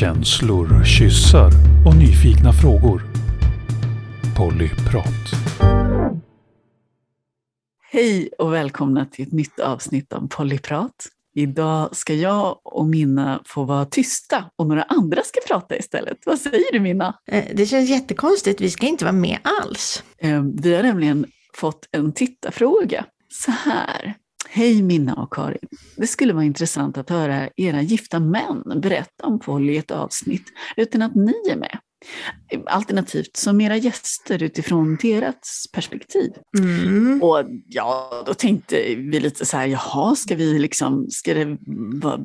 Känslor, kyssar och nyfikna frågor. Pollyprat. Hej och välkomna till ett nytt avsnitt av Pollyprat. Idag ska jag och Minna få vara tysta och några andra ska prata istället. Vad säger du Minna? Eh, Det känns jättekonstigt, vi ska inte vara med alls. Eh, Vi har nämligen fått en tittarfråga. Så här. Hej Minna och Karin. Det skulle vara intressant att höra era gifta män berätta om Polly i ett avsnitt utan att ni är med. Alternativt som era gäster utifrån deras perspektiv. Mm. Och ja, då tänkte vi lite så här, jaha, ska vi liksom, ska det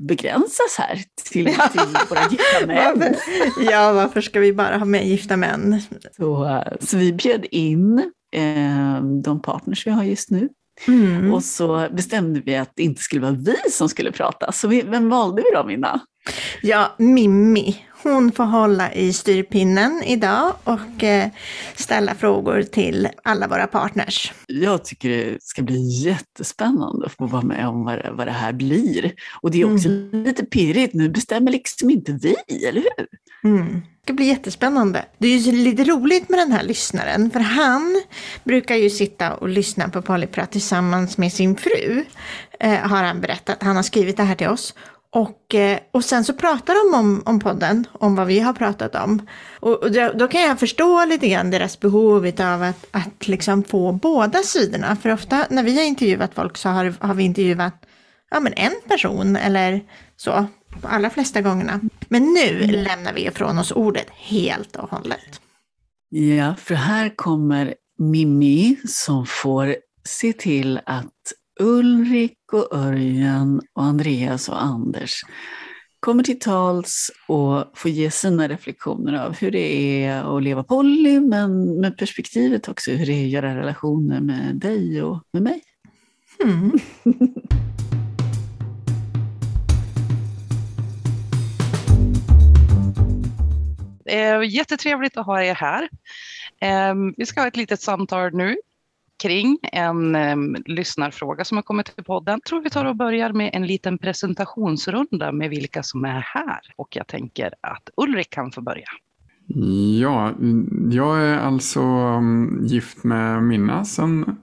begränsas här till, till våra gifta män? Varför, ja, varför ska vi bara ha med gifta män? Så, så vi bjöd in eh, de partners vi har just nu. Mm. Och så bestämde vi att det inte skulle vara vi som skulle prata. Så vi, vem valde vi då, Minna? Ja, Mimmi, hon får hålla i styrpinnen idag och eh, ställa frågor till alla våra partners. Jag tycker det ska bli jättespännande att få vara med om vad det, vad det här blir. Och det är också lite pirrigt, nu bestämmer liksom inte vi, eller hur? Mm. Det ska bli jättespännande. Det är ju lite roligt med den här lyssnaren, för han brukar ju sitta och lyssna på Polyprat tillsammans med sin fru, eh, har han berättat. Han har skrivit det här till oss. Och, eh, och sen så pratar de om, om podden, om vad vi har pratat om. Och, och då, då kan jag förstå lite grann deras behov av att, att liksom få båda sidorna. För ofta när vi har intervjuat folk så har, har vi intervjuat ja, men en person eller så, på allra flesta gångerna. Men nu lämnar vi ifrån oss ordet helt och hållet. Ja, för här kommer Mimmi som får se till att Ulrik och Örjan och Andreas och Anders kommer till tals och får ge sina reflektioner av hur det är att leva poly, men med perspektivet också hur det är att göra relationer med dig och med mig. Mm. Eh, jättetrevligt att ha er här. Eh, vi ska ha ett litet samtal nu kring en eh, lyssnarfråga som har kommit till podden. Jag tror vi tar och börjar med en liten presentationsrunda med vilka som är här. Och jag tänker att Ulrik kan få börja. Ja, jag är alltså ehm, gift med Minna sedan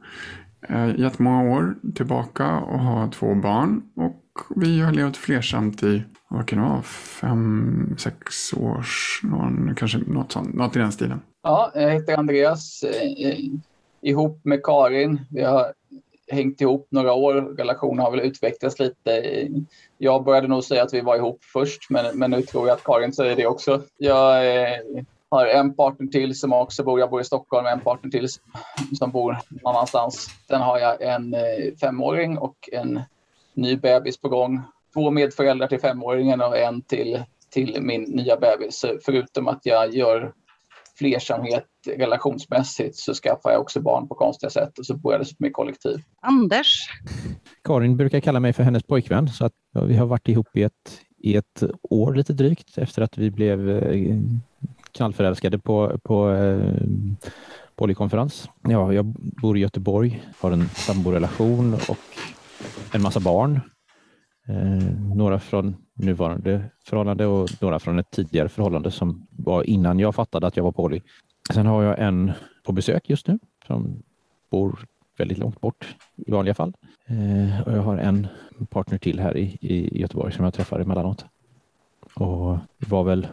eh, jättemånga år tillbaka och har två barn. Och vi har levt flersamt i, vad kan det vara, fem, sex års, någon, kanske något, sånt, något i den stilen. Ja, jag heter Andreas. eh, Ihop med Karin. Vi har hängt ihop några år. Relationen har väl utvecklats lite. Jag började nog säga att vi var ihop först, men, men nu tror jag att Karin säger det också. Jag eh, har en partner till som också bor, jag bor i Stockholm, en partner till som bor någon annanstans. Sen har jag en eh, femåring och en ny bebis på gång. Två medföräldrar till femåringen och en till, till min nya bebis. Så Förutom att jag gör flersamhet relationsmässigt så skaffar jag också barn på konstiga sätt och så bor jag dessutom i kollektiv. Anders, Karin brukar kalla mig för hennes pojkvän, så att ja, vi har varit ihop i ett, i ett år lite drygt efter att vi blev eh, knallförälskade på, på eh, polykonferens. Ja, jag bor i Göteborg, har en samborelation och en massa barn. Eh, några från nuvarande förhållande och några från ett tidigare förhållande som var innan jag fattade att jag var poly. Sen har jag en på besök just nu som bor väldigt långt bort i vanliga fall. Eh, och jag har en partner till här i, i Göteborg som jag träffar emellanåt. Och det var väl,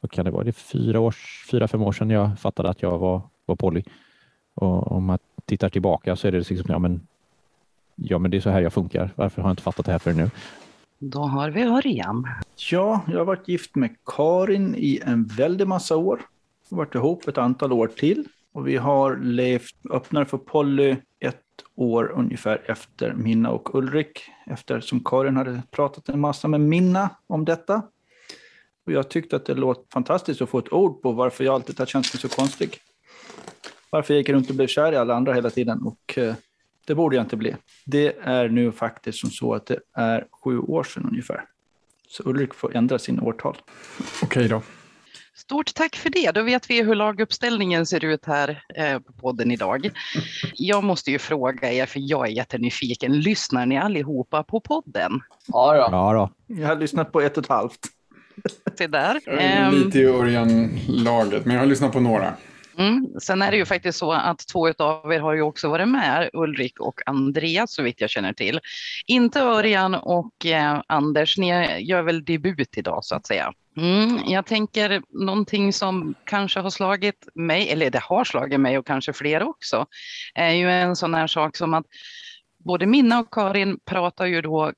vad kan det vara, det är fyra, års, fyra fem år sedan jag fattade att jag var, var poly. Och om man tittar tillbaka så är det liksom, ja men, ja men det är så här jag funkar. Varför har jag inte fattat det här förrän nu? då har vi Örjan. Ja, jag har varit gift med Karin i en väldig massa år. Vi har varit ihop ett antal år till. Och vi har levt öppnare för Polly ett år ungefär efter Minna och Ulrik. Eftersom Karin hade pratat en massa med Minna om detta. Och jag tyckte att det låt fantastiskt att få ett ord på varför jag alltid har känt mig så konstig. Varför jag gick runt och blev kär i alla andra hela tiden. Och eh, det borde jag inte bli. Det är nu faktiskt som så att det är sju år sedan ungefär. Så Ulrik får ändra sin årtal. Okej då. Stort tack för det. Då vet vi hur laguppställningen ser ut här eh, på podden idag. Jag måste ju fråga er, för jag är jättenyfiken. Lyssnar ni allihopa på podden? Ja, då. Ja då. Jag har lyssnat på ett och ett halvt. Se där. Jag är Lite i Örjan-laget, men jag har lyssnat på några. Mm. Sen är det ju faktiskt så att två av er har ju också varit med, Ulrik och Andreas så vitt jag känner till. Inte Örjan och eh, Anders, ni gör väl debut idag så att säga. Mm. Jag tänker någonting som kanske har slagit mig, eller det har slagit mig och kanske fler också, är ju en sån här sak som att både Minna och Karin pratar ju då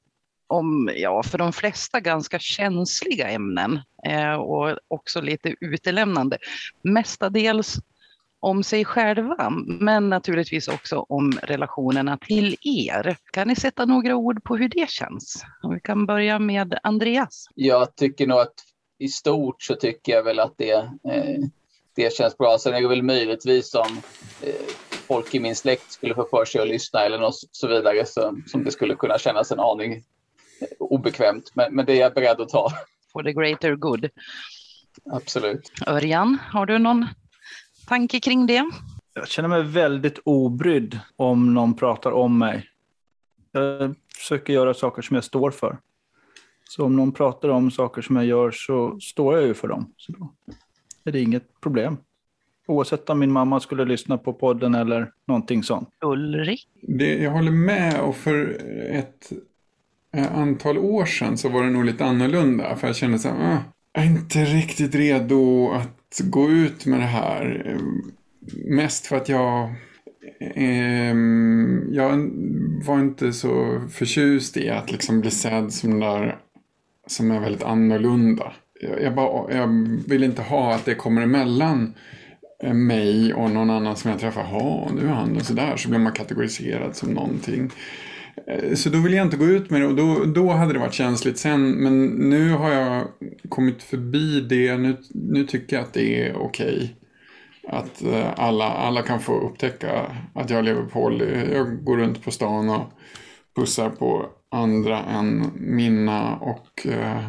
om, ja, för de flesta ganska känsliga ämnen eh, och också lite utelämnande. Mestadels om sig själva, men naturligtvis också om relationerna till er. Kan ni sätta några ord på hur det känns? Och vi kan börja med Andreas. Jag tycker nog att i stort så tycker jag väl att det, eh, det känns bra. Sen är det väl möjligtvis om eh, folk i min släkt skulle få för sig att lyssna eller något så vidare så, som det skulle kunna kännas en aning obekvämt. Men, men det är jag beredd att ta. For the greater good. Absolut. Örjan, har du någon tanke kring det? Jag känner mig väldigt obrydd om någon pratar om mig. Jag försöker göra saker som jag står för. Så om någon pratar om saker som jag gör så står jag ju för dem. Så då är det inget problem. Oavsett om min mamma skulle lyssna på podden eller någonting sånt. Ulrik? Det, jag håller med och för ett Eh, antal år sedan så var det nog lite annorlunda. För jag kände så här, ah, jag är inte riktigt redo att gå ut med det här. Eh, mest för att jag, ehm, jag var inte så förtjust i att liksom bli sedd som den där som är väldigt annorlunda. Jag, jag, bara, jag vill inte ha att det kommer emellan eh, mig och någon annan som jag träffar. Ja, nu är han och sådär. Så blir man kategoriserad som någonting. Eh, så då vill jag inte gå ut med det och då, då hade det varit känsligt sen. Men nu har jag kommit förbi det. Nu, nu tycker jag att det är okej. Att eh, alla, alla kan få upptäcka att jag lever poly. Jag går runt på stan och pussar på andra än mina och eh,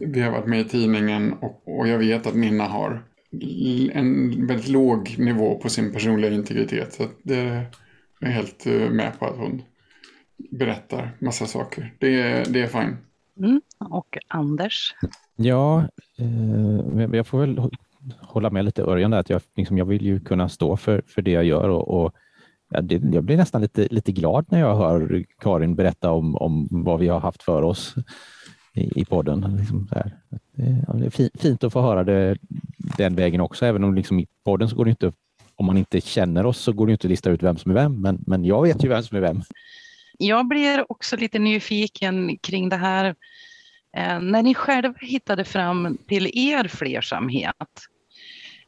vi har varit med i tidningen och, och jag vet att Minna har en väldigt låg nivå på sin personliga integritet. Så att det är jag helt eh, med på att hon berättar massa saker. Det, är- det är fine. Mm. Och Anders? Ja, eh, jag får väl hå- hålla med lite Örjan där, att jag, liksom, jag vill ju kunna stå för, för det jag gör och, och ja, det, jag blir nästan lite, lite glad när jag hör Karin berätta om, om vad vi har haft för oss i, i podden. Liksom så här. Det, är fi, fint att få höra det den vägen också, även om liksom i podden så går det inte, om man inte känner oss så går det inte att lista ut vem som är vem, men, men jag vet ju vem som är vem. Jag blir också lite nyfiken kring det här. Eh, när ni själva hittade fram till er flersamhet,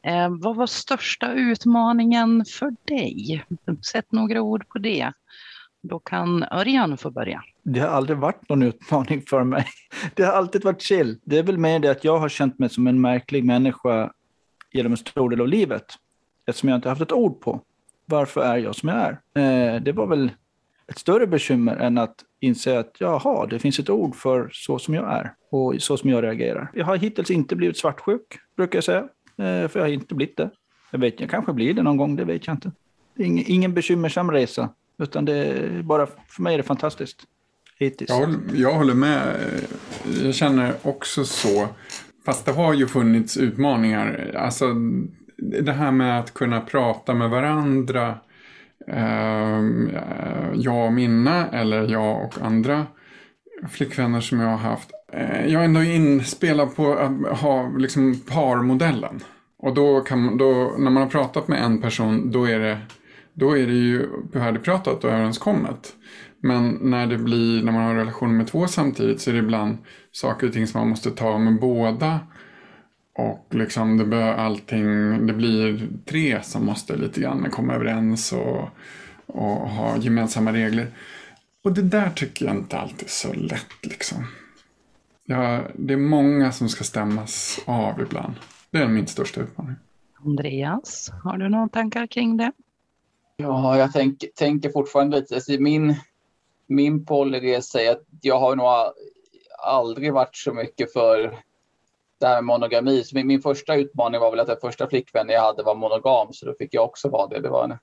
eh, vad var största utmaningen för dig? Sätt några ord på det. Då kan Örjan få börja. Det har aldrig varit någon utmaning för mig. Det har alltid varit chill. Det är väl mer det att jag har känt mig som en märklig människa genom en stor del av livet. Eftersom jag inte haft ett ord på varför är jag som jag är. Eh, det var väl ett större bekymmer än att inse att jaha, det finns ett ord för så som jag är och så som jag reagerar. Jag har hittills inte blivit svartsjuk, brukar jag säga. Eh, för jag har inte blivit det. Jag vet, jag kanske blir det någon gång, det vet jag inte. Det är ingen, ingen bekymmersam resa, utan det är bara, för mig är det fantastiskt. Hittills. Jag håller, jag håller med. Jag känner också så. Fast det har ju funnits utmaningar. Alltså det här med att kunna prata med varandra. Ehm, eh, jag och Minna eller jag och andra flickvänner som jag har haft. Eh, jag är ändå inspelad på att ha liksom parmodellen. Och då kan man, då, när man har pratat med en person då är det, då är det ju färdigpratat och överenskommet. Men när det blir, när man har relationer med två samtidigt så är det ibland saker och ting som man måste ta med båda. Och liksom det bör allting, det blir tre som måste lite grann komma överens och, och ha gemensamma regler. Och det där tycker jag inte alltid är så lätt liksom. Ja, det är många som ska stämmas av ibland. Det är min största utmaning. Andreas, har du några tankar kring det? Ja, jag tänk, tänker fortfarande lite. Alltså min, min policy säger att jag har nog aldrig varit så mycket för det här med monogami. Så min, min första utmaning var väl att den första flickvännen jag hade var monogam, så då fick jag också vara det. Det var en,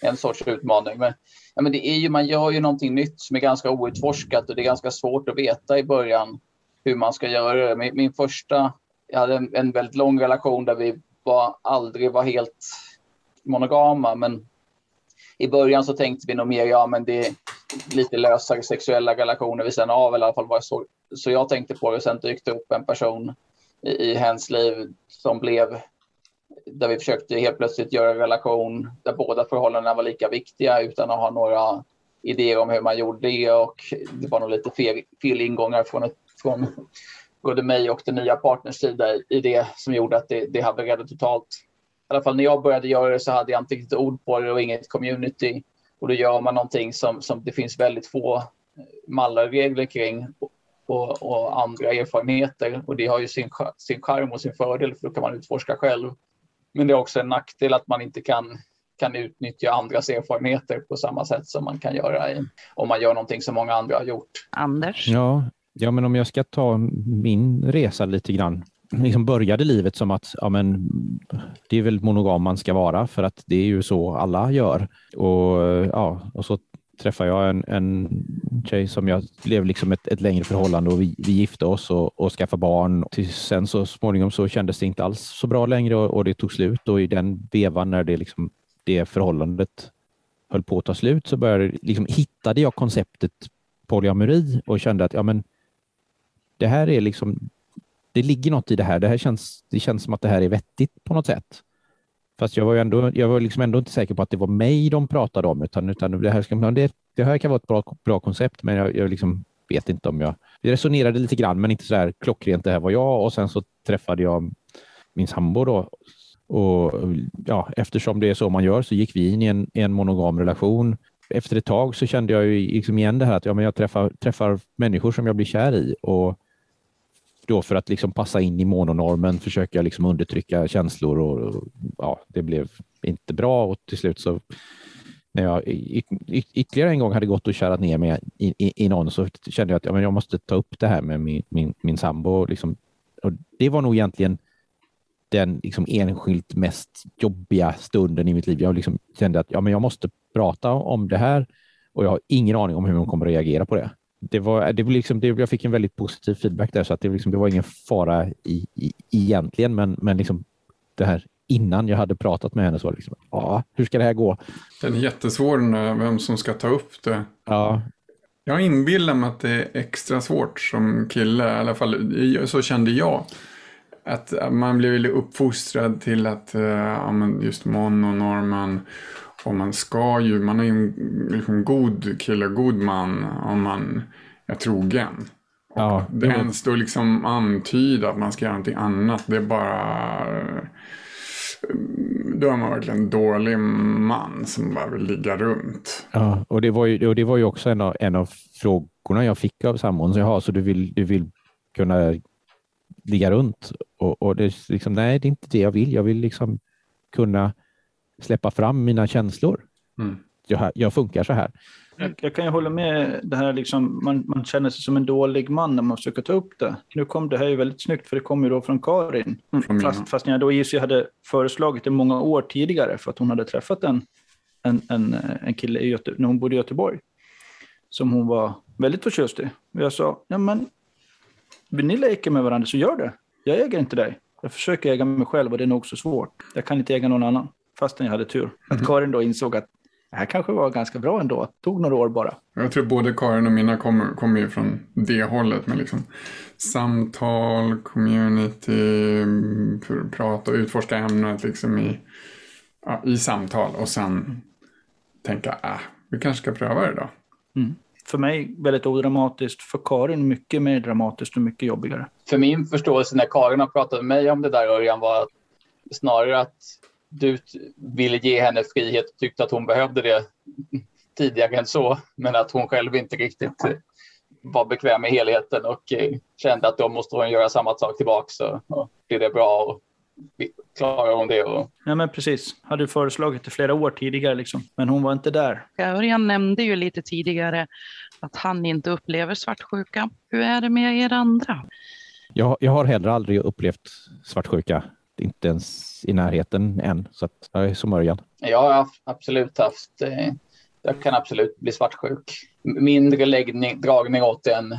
en sorts utmaning. Men, ja, men det är ju, man gör ju någonting nytt som är ganska outforskat och det är ganska svårt att veta i början hur man ska göra det. Min, min första, jag hade en, en väldigt lång relation där vi var, aldrig var helt monogama, men i början så tänkte vi nog mer, ja men det är lite lösare sexuella relationer vid sidan av, eller i alla fall var så, så jag tänkte på det. och Sen dykte upp en person i, hens liv som blev, där vi försökte helt plötsligt göra en relation där båda förhållandena var lika viktiga utan att ha några idéer om hur man gjorde det och det var nog lite fel, fel ingångar från, ett, från både mig och den nya partners sida i det som gjorde att det, det havererade totalt. I alla fall när jag började göra det så hade jag inte riktigt ord på det och inget community. Och då gör man någonting som, som det finns väldigt få mallar regler kring och, och, andra erfarenheter. Och det har ju sin, sin charm och sin fördel för då kan man utforska själv. Men det är också en nackdel att man inte kan, kan utnyttja andras erfarenheter på samma sätt som man kan göra i, om man gör någonting som många andra har gjort. Anders? Ja, ja, men om jag ska ta min resa lite grann. Liksom började livet som att ja, men, det är väl monogam man ska vara för att det är ju så alla gör. Och, ja, och så träffade jag en, en tjej som jag blev liksom ett, ett längre förhållande och vi, vi gifte oss och, och skaffade barn. Till sen så småningom så kändes det inte alls så bra längre och, och det tog slut och i den vevan när det, liksom, det förhållandet höll på att ta slut så började, liksom, hittade jag konceptet polyamori och kände att ja, men, det här är liksom, det ligger något i det här. Det här känns, det känns som att det här är vettigt på något sätt. Fast jag var, ändå, jag var liksom ändå inte säker på att det var mig de pratade om, utan, utan det, här ska, det, det här kan vara ett bra, bra koncept, men jag, jag liksom vet inte om jag... Vi resonerade lite grann, men inte så här klockrent, det här var jag. Och sen så träffade jag min sambo då. Och ja, eftersom det är så man gör så gick vi in i en, en monogam relation. Efter ett tag så kände jag ju liksom igen det här att ja, men jag träffar, träffar människor som jag blir kär i och då för att liksom passa in i mononormen försöka liksom undertrycka känslor och, och ja, det blev inte bra och till slut så när jag ytterligare en gång hade gått och kärat ner mig i, i, i någon så kände jag att ja, men jag måste ta upp det här med min, min, min sambo. Liksom. Och det var nog egentligen den liksom enskilt mest jobbiga stunden i mitt liv. Jag liksom kände att ja, men jag måste prata om det här och jag har ingen aning om hur hon kommer att reagera på det det var, det var liksom, det, jag fick en väldigt positiv feedback där, så att det, liksom, det var ingen fara i, i, egentligen, men, men liksom det här innan jag hade pratat med henne så liksom, ja, hur ska det här gå? Den är jättesvår, vem som ska ta upp det. Ja. Jag inbillar mig att det är extra svårt som kille, i alla fall så kände jag. Att man blir uppfostrad till att, ja men just mononormen och man ska ju, man är ju en liksom god kille, god man om man är trogen. Ja, det ens då liksom antyda att man ska göra någonting annat. Det är bara... Då är man verkligen en dålig man som bara vill ligga runt. Ja, och det var ju, och det var ju också en av, en av frågorna jag fick av sambon. Jaha, så du vill, du vill kunna ligga runt? Och, och det är liksom, nej, det är inte det jag vill. Jag vill liksom kunna släppa fram mina känslor. Mm. Jag, jag funkar så här. Jag, jag, kan ju hålla med det här, liksom, man, man känner sig som en dålig man när man försöker ta upp det. Nu kom det här ju väldigt snyggt, för det kom ju då från Karin. Mm. Fast, fast jag då gissar hade föreslagit det många år tidigare, för att hon hade träffat en, en, en, en kille i Göte, när hon bodde i Göteborg, som hon var väldigt förtjust i. Och jag sa, ja men, vill ni leka med varandra så gör det. Jag äger inte dig. Jag försöker äga mig själv och det är nog så svårt. Jag kan inte äga någon annan fastän jag hade tur. Att mm. Karin då insåg att det här kanske var ganska bra ändå. Det tog några år bara. Jag tror både Karin och mina kommer, kommer ju från det hållet med liksom samtal, community, prata och utforska ämnet liksom i, ja, i samtal och sen tänka, ah, vi kanske ska pröva det då. Mm. För mig väldigt odramatiskt, för Karin mycket mer dramatiskt och mycket jobbigare. För min förståelse när Karin har pratat med mig om det där Örjan var snarare att du ville ge henne frihet och tyckte att hon behövde det tidigare än så, men att hon själv inte riktigt var bekväm med helheten och eh, kände att då måste hon göra samma sak tillbaka så blir det bra och klarar hon det. Och... Ja, men precis. Hade föreslagit det flera år tidigare, liksom. men hon var inte där. Örjan nämnde ju lite tidigare att han inte upplever svartsjuka. Hur är det med er andra? Jag, jag har heller aldrig upplevt svartsjuka inte ens i närheten än. Så att jag är som Örjan. Jag har absolut haft eh, jag kan absolut bli svartsjuk. Mindre läggning, dragning åt det än,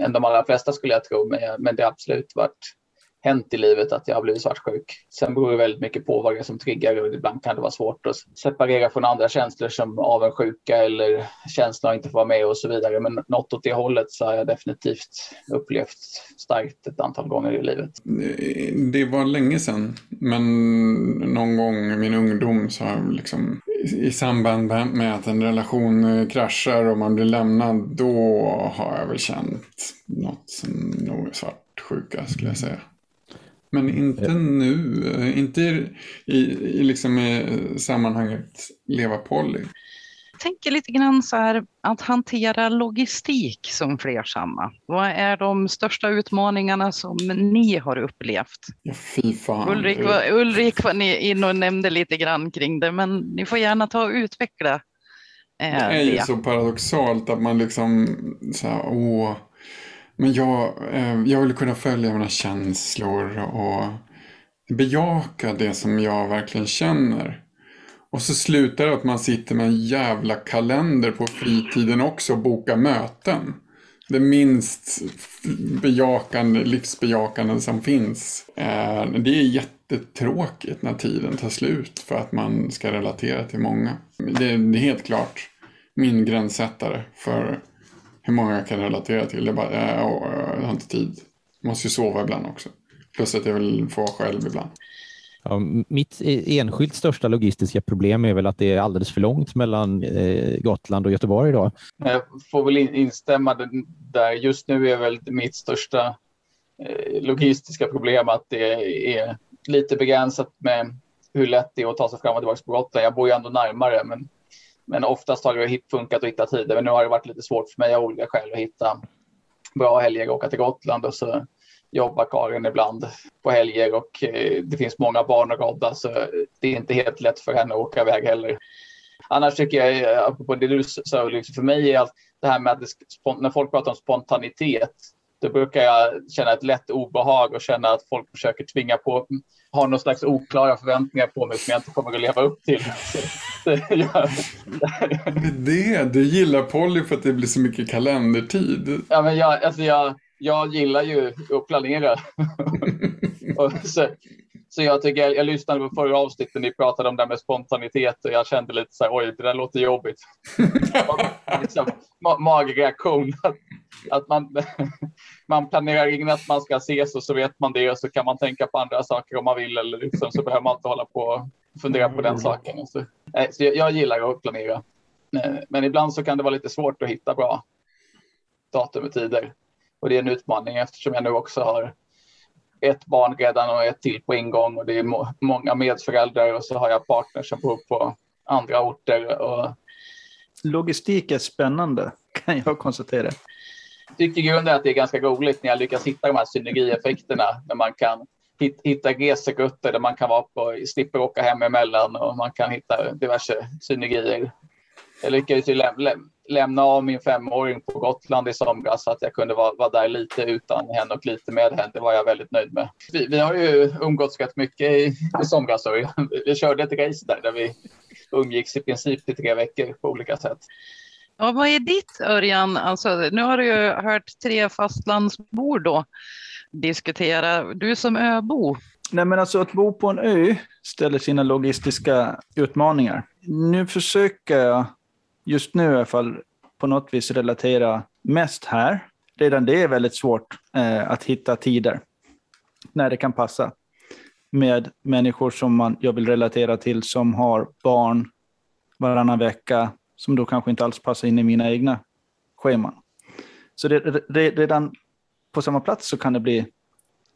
än de allra flesta skulle jag tro, men, men det har absolut varit hänt i livet att jag har blivit svartsjuk. Sen beror det väldigt mycket på vad det är som triggar och ibland kan det vara svårt att separera från andra känslor som avundsjuka eller känslan att inte få vara med och så vidare. Men något åt det hållet så har jag definitivt upplevt starkt ett antal gånger i livet. Det var länge sedan, men någon gång i min ungdom så har jag liksom i samband med att en relation kraschar och man blir lämnad, då har jag väl känt något som nog är svartsjuka skulle jag säga. Men inte ja. nu, inte i, i liksom i sammanhanget leva poly. Jag tänker lite grann så här att hantera logistik som flersamma. Vad är de största utmaningarna som ni har upplevt? Ja, fy fan. Ulrik var, Ulrik var ni in och nämnde lite grann kring det, men ni får gärna ta och utveckla eh, det. är ju så paradoxalt att man liksom så här, åh, men jag, eh, jag vill kunna följa mina känslor och bejaka det som jag verkligen känner. Och så slutar det att man sitter med en jävla kalender på fritiden också och bokar möten. Det minst bejakande, livsbejakande som finns. Eh, det är jättetråkigt när tiden tar slut för att man ska relatera till många. Det är helt klart min gränssättare för hur många jag kan relatera till. Det är bara, äh, jag har inte tid. Jag måste ju sova ibland också. Plus att jag vill få själv ibland. Ja, mitt e-, enskilt största logistiska problem är väl att det är alldeles för långt mellan eh, Gotland och Göteborg idag. Jag får väl instämma där. Just nu är väl mitt största eh, logistiska problem att det är lite begränsat med hur lätt det är att ta sig fram och tillbaka på Gotland. Jag bor ju ändå närmare, men men oftast har det funkat att hitta tider. Men nu har det varit lite svårt för mig av olika skäl att hitta bra helger och åka till Gotland och så jobbar Karin ibland på helger och eh, det finns många barn att rodda så det är inte helt lätt för henne att åka iväg heller. Annars tycker jag, eh, apropå det du sa, liksom för mig är allt det här med att det, när folk pratar om spontanitet då brukar jag känna ett lätt obehag och känna att folk försöker tvinga på, har någon slags oklara förväntningar på mig som jag inte kommer att leva upp till. det, du gillar Polly för att det blir så mycket kalendertid. Ja, men jag, alltså jag, jag gillar ju att planera. så, så jag tycker, jag, jag lyssnade på förra avsnittet, ni pratade om det med spontanitet och jag kände lite så här, oj, det där låter jobbigt. liksom, ma magreaktion. Att, att man, man planerar in att man ska ses och så vet man det och så kan man tänka på andra saker om man vill eller liksom, så behöver man inte hålla på och fundera på den saken. Så, så jag, jag gillar att planera. Men ibland så kan det vara lite svårt att hitta bra datum och tider. Och det är en utmaning eftersom jag nu också har ett barn redan och ett till på ingång och det är må många medföräldrar och så har jag partner som bor på andra orter. Och... Logistik är spännande kan jag konstatera. Jag tycker i grunden att det är ganska roligt när jag lyckas hitta de här synergieffekterna när man kan hitta reserutter där man kan vara på, slipper åka hem emellan och man kan hitta diverse synergier. Jag lyckades ju läm lämna av min femåring på Gotland i somras så att jag kunde vara, vara där lite utan henne och lite med henne. Det var jag väldigt nöjd med. Vi, vi har ju umgåtts rätt mycket i, i somras. Och vi, vi körde ett race där, där vi umgicks i princip i tre veckor på olika sätt. Ja, vad är ditt Örjan? Alltså, nu har du ju hört tre fastlandsbor då diskutera. Du som öbo. Nej, men alltså att bo på en ö ställer sina logistiska utmaningar. Nu försöker jag just nu i alla fall på något vis relatera mest här. Redan det är väldigt svårt eh, att hitta tider när det kan passa med människor som man, jag vill relatera till som har barn varannan vecka som då kanske inte alls passar in i mina egna scheman. Så det, det, redan på samma plats så kan det bli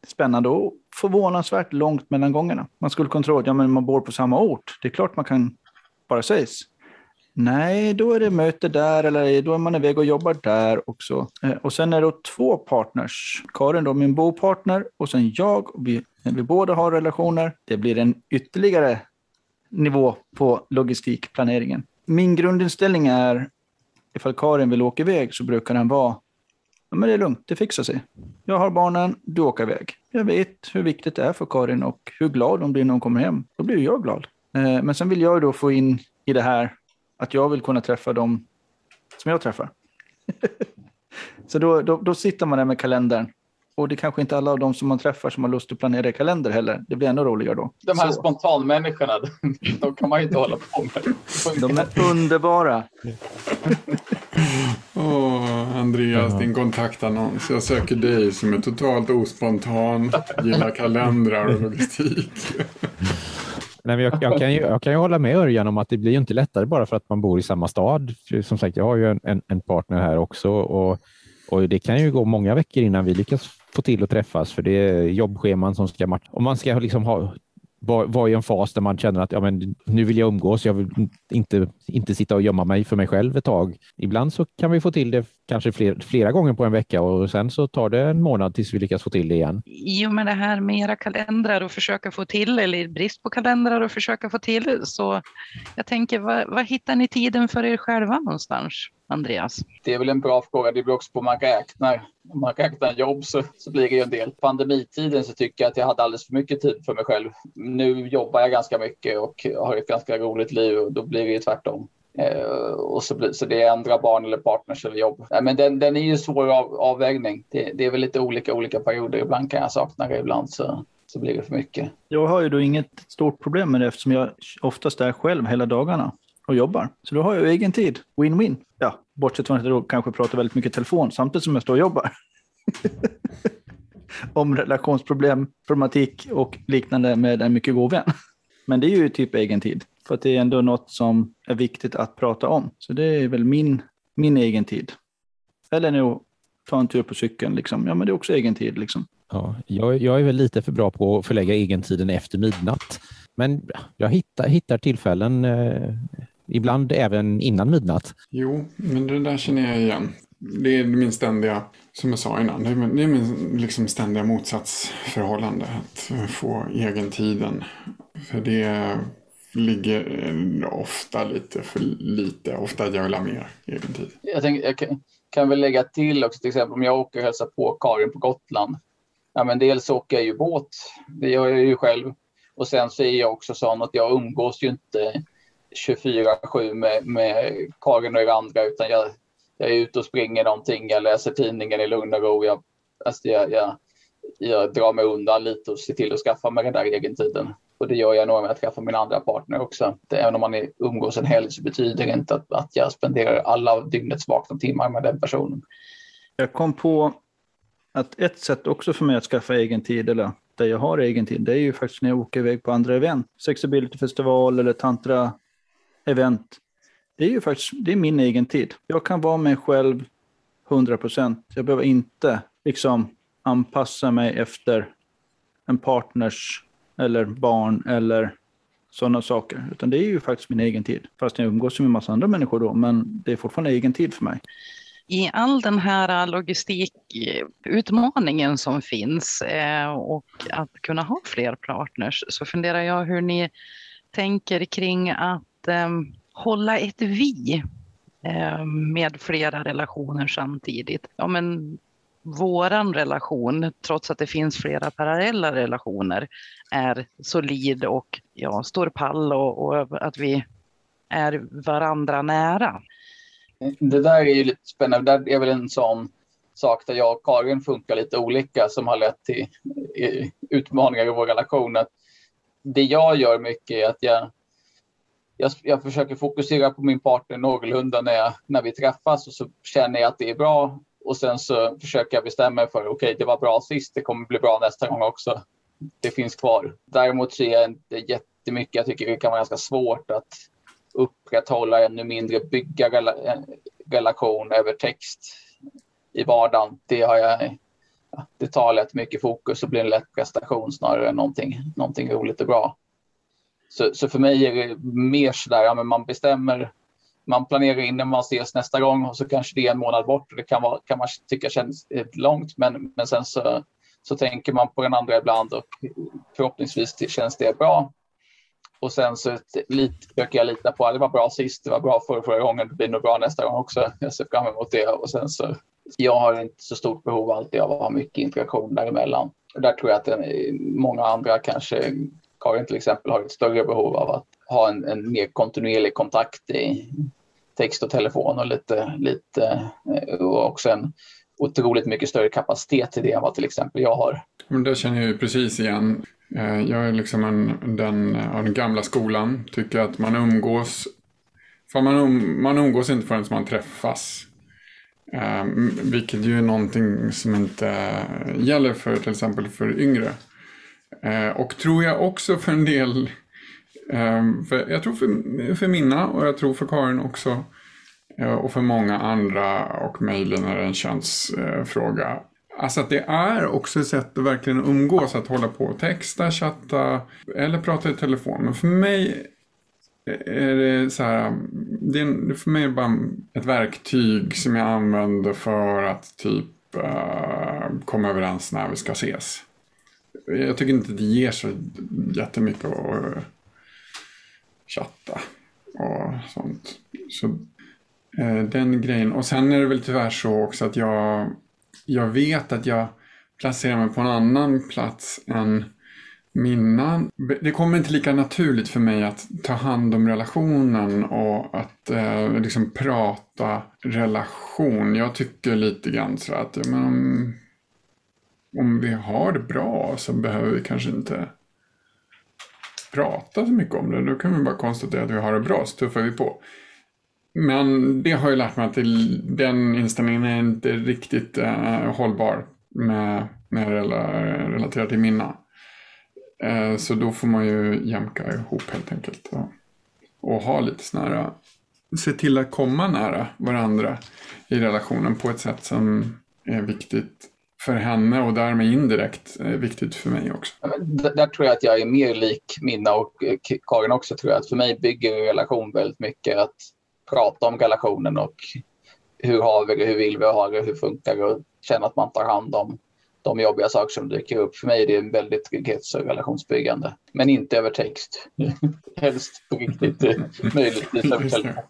spännande och förvånansvärt långt mellan gångerna. Man skulle kunna tro att ja, men man bor på samma ort. Det är klart man kan bara ses. Nej, då är det möte där eller då är man iväg och jobbar där också. Eh, och sen är det två partners. Karin då, min bopartner och sen jag. Och vi, vi båda har relationer. Det blir en ytterligare nivå på logistikplaneringen. Min grundinställning är ifall Karin vill åka iväg så brukar den vara ja, men det är lugnt, det fixar sig. Jag har barnen, du åker iväg. Jag vet hur viktigt det är för Karin och hur glad hon blir när hon kommer hem. Då blir jag glad. Eh, men sen vill jag då få in i det här att jag vill kunna träffa dem som jag träffar. så då, då, då sitter man där med kalendern och det är kanske inte alla av dem som man träffar som har lust att planera i kalender heller. Det blir ännu roligare då. De här Så. spontanmänniskorna, de kan man ju inte hålla på med. De är underbara. Åh, Andreas, Ja. din kontaktannons. Jag söker dig som är totalt ospontan, gillar kalendrar och logistik. Nej, men jag, jag, kan ju, jag kan ju hålla med Örjan om att det blir ju inte lättare bara för att man bor i samma stad. Som sagt, jag har ju en, en, en partner här också och, och det kan ju gå många veckor innan vi lyckas få till att träffas för det är jobbscheman som ska matcha. Om man ska liksom ha var, var i en fas där man känner att ja, men, nu vill jag umgås, jag vill inte, inte sitta och gömma mig för mig själv ett tag. Ibland så kan vi få till det kanske fler, flera gånger på en vecka och sen så tar det en månad tills vi lyckas få till det igen. I och med det här med era kalendrar och försöka få till, eller brist på kalendrar och försöka få till, så jag tänker, vad, vad hittar ni tiden för er själva någonstans, Andreas? Det är väl en bra fråga. Det beror också på hur man räknar. Om man räknar jobb så, så blir det ju en del. Pandemitiden så tycker jag att jag hade alldeles för mycket tid för mig själv. Nu jobbar jag ganska mycket och har ett ganska roligt liv och då blir det ju tvärtom. Eh, och så, blir, så det är andra barn eller partners eller jobb. Nej, men den, den är ju svår av, avvägning. Det, det är väl lite olika olika perioder. Ibland kan jag sakna det, ibland så, så blir det för mycket. Jag har ju då inget stort problem med det eftersom jag oftast är själv hela dagarna och jobbar. Så då har jag egen tid. Win-win. Ja, bortsett från att jag då kanske pratar väldigt mycket telefon samtidigt som jag står och jobbar. Om relationsproblem, problematik och liknande med en mycket god vän. Men det är ju typ egen tid. För att det är ändå något som är viktigt att prata om. Så det är väl min, min egen tid. Eller nu ta en tur på cykeln. Liksom. Ja, men det är också egen tid. Liksom. Ja, jag, jag är väl lite för bra på att förlägga egentiden efter midnatt. Men jag hittar, hittar tillfällen, eh, ibland även innan midnatt. Jo, men det där känner jag igen. Det är min ständiga, som jag sa innan, det är min, det är min liksom ständiga motsatsförhållande. Att få egentiden. För det ligger ofta lite för lite. Ofta att jag vill ha mer egentid. Jag, tänk, jag kan, kan väl lägga till också till exempel om jag åker och hälsar på Karin på Gotland. Ja, men dels åker jag ju båt. Det gör jag ju själv. Och sen så är jag också sån att jag umgås ju inte 24-7 med, med Karin och er andra utan jag, jag är ute och springer någonting. Jag läser tidningen i lugn och ro. Jag, alltså jag, jag, jag drar mig undan lite och ser till att skaffa mig den där egentiden. Och det gör jag nog med att träffa min andra partner också. Även om man är, umgås en helg så betyder det inte att, att jag spenderar alla dygnets vakna timmar med den personen. Jag kom på att ett sätt också för mig att skaffa egen tid, eller där jag har egen tid, det är ju faktiskt när jag åker iväg på andra event. Sexability festival eller tantra event. Det är ju faktiskt det är min egen tid. Jag kan vara mig själv 100 procent. Jag behöver inte liksom anpassa mig efter en partners eller barn eller sådana saker. Utan det är ju faktiskt min egen tid. Fast jag umgås med en massa andra människor då, men det är fortfarande egen tid för mig. I all den här logistikutmaningen som finns eh, och att kunna ha fler partners så funderar jag hur ni tänker kring att Ehm, hålla ett vi eh, med flera relationer samtidigt. Ja, men våran relation, trots att det finns flera parallella relationer, är solid och ja, står pall och, och att vi är varandra nära. Det där är ju lite spännande. Det är väl en sån sak där jag och Karin funkar lite olika som har lett till eh, utmaningar i vår relation. Att det jag gör mycket är att jag, jag, jag försöker fokusera på min partner någorlunda när, jag, när vi träffas och så känner jag att det är bra och sen så försöker jag bestämma mig för okej, okay, det var bra sist, det kommer bli bra nästa gång också. Det finns kvar. Däremot ser jag inte jättemycket, jag tycker det kan vara ganska svårt att upprätthålla ännu mindre bygga rela eh, relation över text i vardagen. Det, har jag, det tar lätt mycket fokus och blir en lätt prestation snarare än någonting, någonting roligt och bra. Så, så för mig är det mer sådär, ja, men man bestämmer, man planerar in när man ses nästa gång och så kanske det är en månad bort och det kan, vara, kan man tycka känns eh, långt men, men sen så, så tänker man på den andra ibland och förhoppningsvis känns det bra och sen så lit, försöker jag lita på att det var bra sist, det var bra förra, förra gången, det blir nog bra nästa gång också. Jag ser fram emot det. Och sen så, jag har inte så stort behov alltid av att ha mycket interaktion däremellan. Och där tror jag att många andra, kanske Karin till exempel, har ett större behov av att, ha en, en mer kontinuerlig kontakt i text och telefon och lite, lite eh, och också en otroligt mycket större kapacitet till det än vad till exempel jag har. Men det känner jag ju precis igen. Eh, jag är liksom en, den av den gamla skolan, tycker att man umgås för man, um, man umgås inte förrän man träffas. Um, vilket ju är någonting som inte gäller för till exempel för yngre. Eh, och tror jag också för en del, ehm, för, jag tror för, för Minna och jag tror för Karin också. Eh, och för många andra och möjligen är det en könsfråga. Eh, alltså att det är också ett sätt att verkligen umgås, att hålla på och texta, chatta eller prata i telefon. Men för mig är det så här, det är för mig bara ett verktyg som jag använder för att typ uh, komma överens när vi ska ses. Jag tycker inte det ger så jättemycket att eh, chatta och sånt. Så eh, den grejen. Och sen är det väl tyvärr så också att jag, jag vet att jag placerar mig på en annan plats än minnen. Det kommer inte lika naturligt för mig att ta hand om relationen och att eh, liksom prata relation. Jag tycker lite grann så att men om, om vi har det bra så behöver vi kanske inte prata så mycket om det. Då kan vi bara konstatera att vi har det bra så tuffar vi på. Men det har ju lärt mig att den inställningen är inte riktigt eh, hållbar med, med relaterat till minna. Eh, så då får man ju jämka ihop helt enkelt. Och, och ha lite sådana eh, se till att komma nära varandra i relationen på ett sätt som är viktigt för henne och därmed indirekt viktigt för mig också. Där tror jag att jag är mer lik Minna och eh, Karin också tror jag. Att för mig bygger relation väldigt mycket att prata om relationen och hur har vi det, hur vill vi ha det, hur funkar det och känna att man tar hand om de jobbiga saker som dyker upp. För mig är det en väldigt trygghets och relationsbyggande. Men inte över text. Helst på riktigt, eh, möjligtvis över telefon.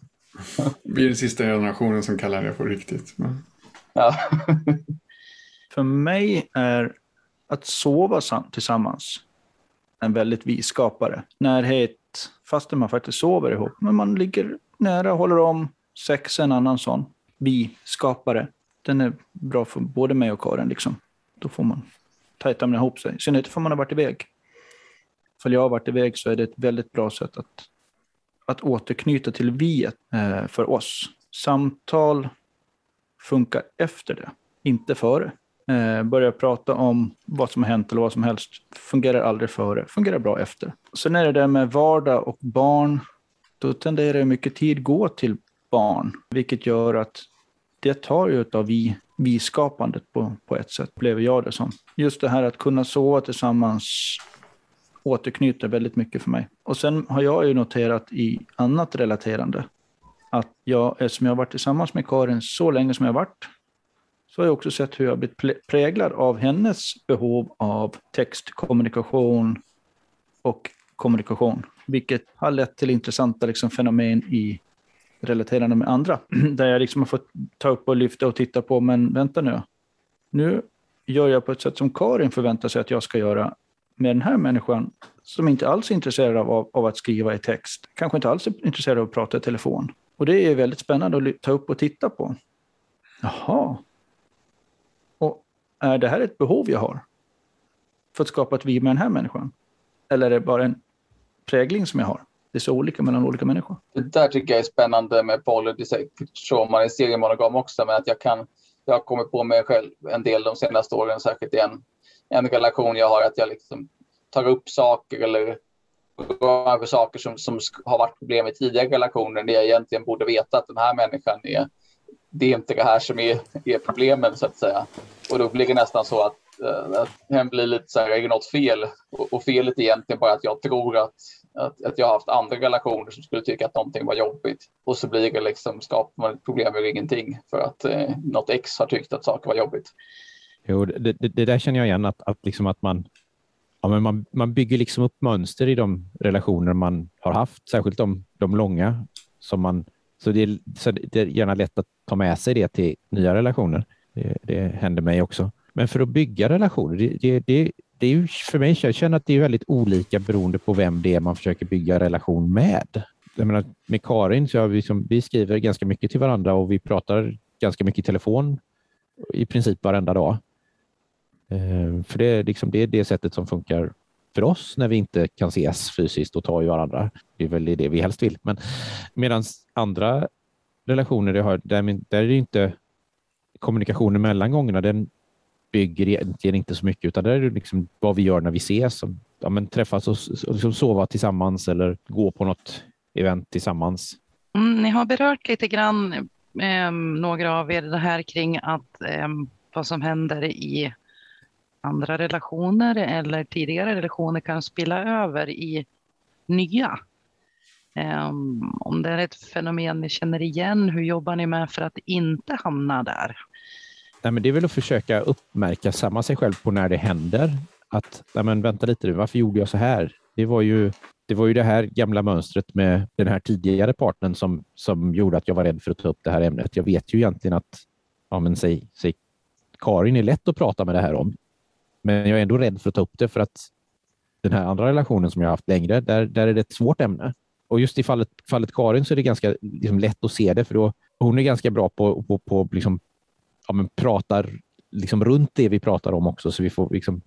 Vi är den sista generationen som kallar det på riktigt. Men... Ja. För mig är att sova tillsammans en väldigt visskapare. Närhet, fastän man faktiskt sover ihop. Men man ligger nära, håller om. Sex är en annan sån. Vi-skapare. Den är bra för både mig och Karin. Liksom då får man tajta med ihop sig. I synnerhet om man har varit iväg. För jag har varit iväg så är det ett väldigt bra sätt att, att återknyta till viet eh, för oss. Samtal funkar efter det, inte före. Eh, börja prata om vad som har hänt eller vad som helst fungerar aldrig före, fungerar bra efter. Sen är det där med vardag och barn. Då tenderar mycket tid gå till barn, vilket gör att det tar ju av vi-skapandet på, på ett sätt, blev jag det som. Just det här att kunna sova tillsammans återknyter väldigt mycket för mig. Och sen har jag ju noterat i annat relaterande att jag, eftersom jag har varit tillsammans med Karin så länge som jag har varit, så har jag också sett hur jag blivit präglad av hennes behov av textkommunikation och kommunikation, vilket har lett till intressanta liksom, fenomen i relaterande med andra. Där jag liksom har fått ta upp och lyfta och titta på, men vänta nu. Nu gör jag på ett sätt som Karin förväntar sig att jag ska göra med den här människan som inte alls är intresserad av, av att skriva i text. Kanske inte alls är intresserad av att prata i telefon. Och det är väldigt spännande att ta upp och titta på. Jaha. Är det här ett behov jag har? För att skapa ett vi med den här människan? Eller är det bara en prägling som jag har? det är så olika mellan olika människor. Det där tycker jag är spännande med poly. Det är man är seriemonogam också, men att jag kan jag har kommit på mig själv en del de senaste åren, särskilt i en, en relation jag har, att jag liksom tar upp saker eller går över saker som, som har varit problem i tidigare relationer, där jag egentligen borde veta att den här människan är, det är inte det här som är, är problemet så att säga. Och då blir det nästan så att, uh, att hen blir lite så här, är det något fel? Och, och felet är egentligen bara att jag tror att att, att jag har haft andra relationer som skulle tycka att någonting var jobbigt. Och så blir det liksom, skapar man ett problem ur ingenting för att eh, något ex har tyckt att saker var jobbigt. Jo, det, det, det där känner jag igen, att, att, liksom att man, ja, men man, man bygger liksom upp mönster i de relationer man har haft, särskilt de, de långa. Som man, så, det är, så det är gärna lätt att ta med sig det till nya relationer. Det, det händer mig också. Men för att bygga relationer, det, det, det, det är ju för mig, jag känner att det är väldigt olika beroende på vem det är man försöker bygga relation med. Jag menar, med Karin, så vi, liksom, vi skriver ganska mycket till varandra och vi pratar ganska mycket i telefon i princip varenda dag. Eh, för det är, liksom, det är det sättet som funkar för oss när vi inte kan ses fysiskt och ta i varandra. Det är väl det vi helst vill. Men medan andra relationer, jag har, där, där är det inte kommunikationen mellan gångerna, den bygger egentligen inte så mycket, utan det är liksom vad vi gör när vi ses. Ja, men träffas och, och liksom sova tillsammans eller gå på något event tillsammans. Mm, ni har berört lite grann, eh, några av er, det här kring att eh, vad som händer i andra relationer eller tidigare relationer kan spilla över i nya. Um, om det är ett fenomen ni känner igen, hur jobbar ni med för att inte hamna där? Nej, men det är väl att försöka uppmärksamma sig själv på när det händer. Att, nej, men vänta lite nu, varför gjorde jag så här? Det var ju det var ju det här gamla mönstret med den här tidigare partnern som, som gjorde att jag var rädd för att ta upp det här ämnet. Jag vet ju egentligen att ja, men säg, säg, Karin är lätt att prata med det här om. Men jag är ändå rädd för att ta upp det för att den här andra relationen som jag haft längre, där, där är det ett svårt ämne. Och just i fallet, fallet Karin så är det ganska liksom, lätt att se det, för då, hon är ganska bra på, på, på liksom, ja, men pratar liksom runt det vi pratar om också, så vi får, liksom,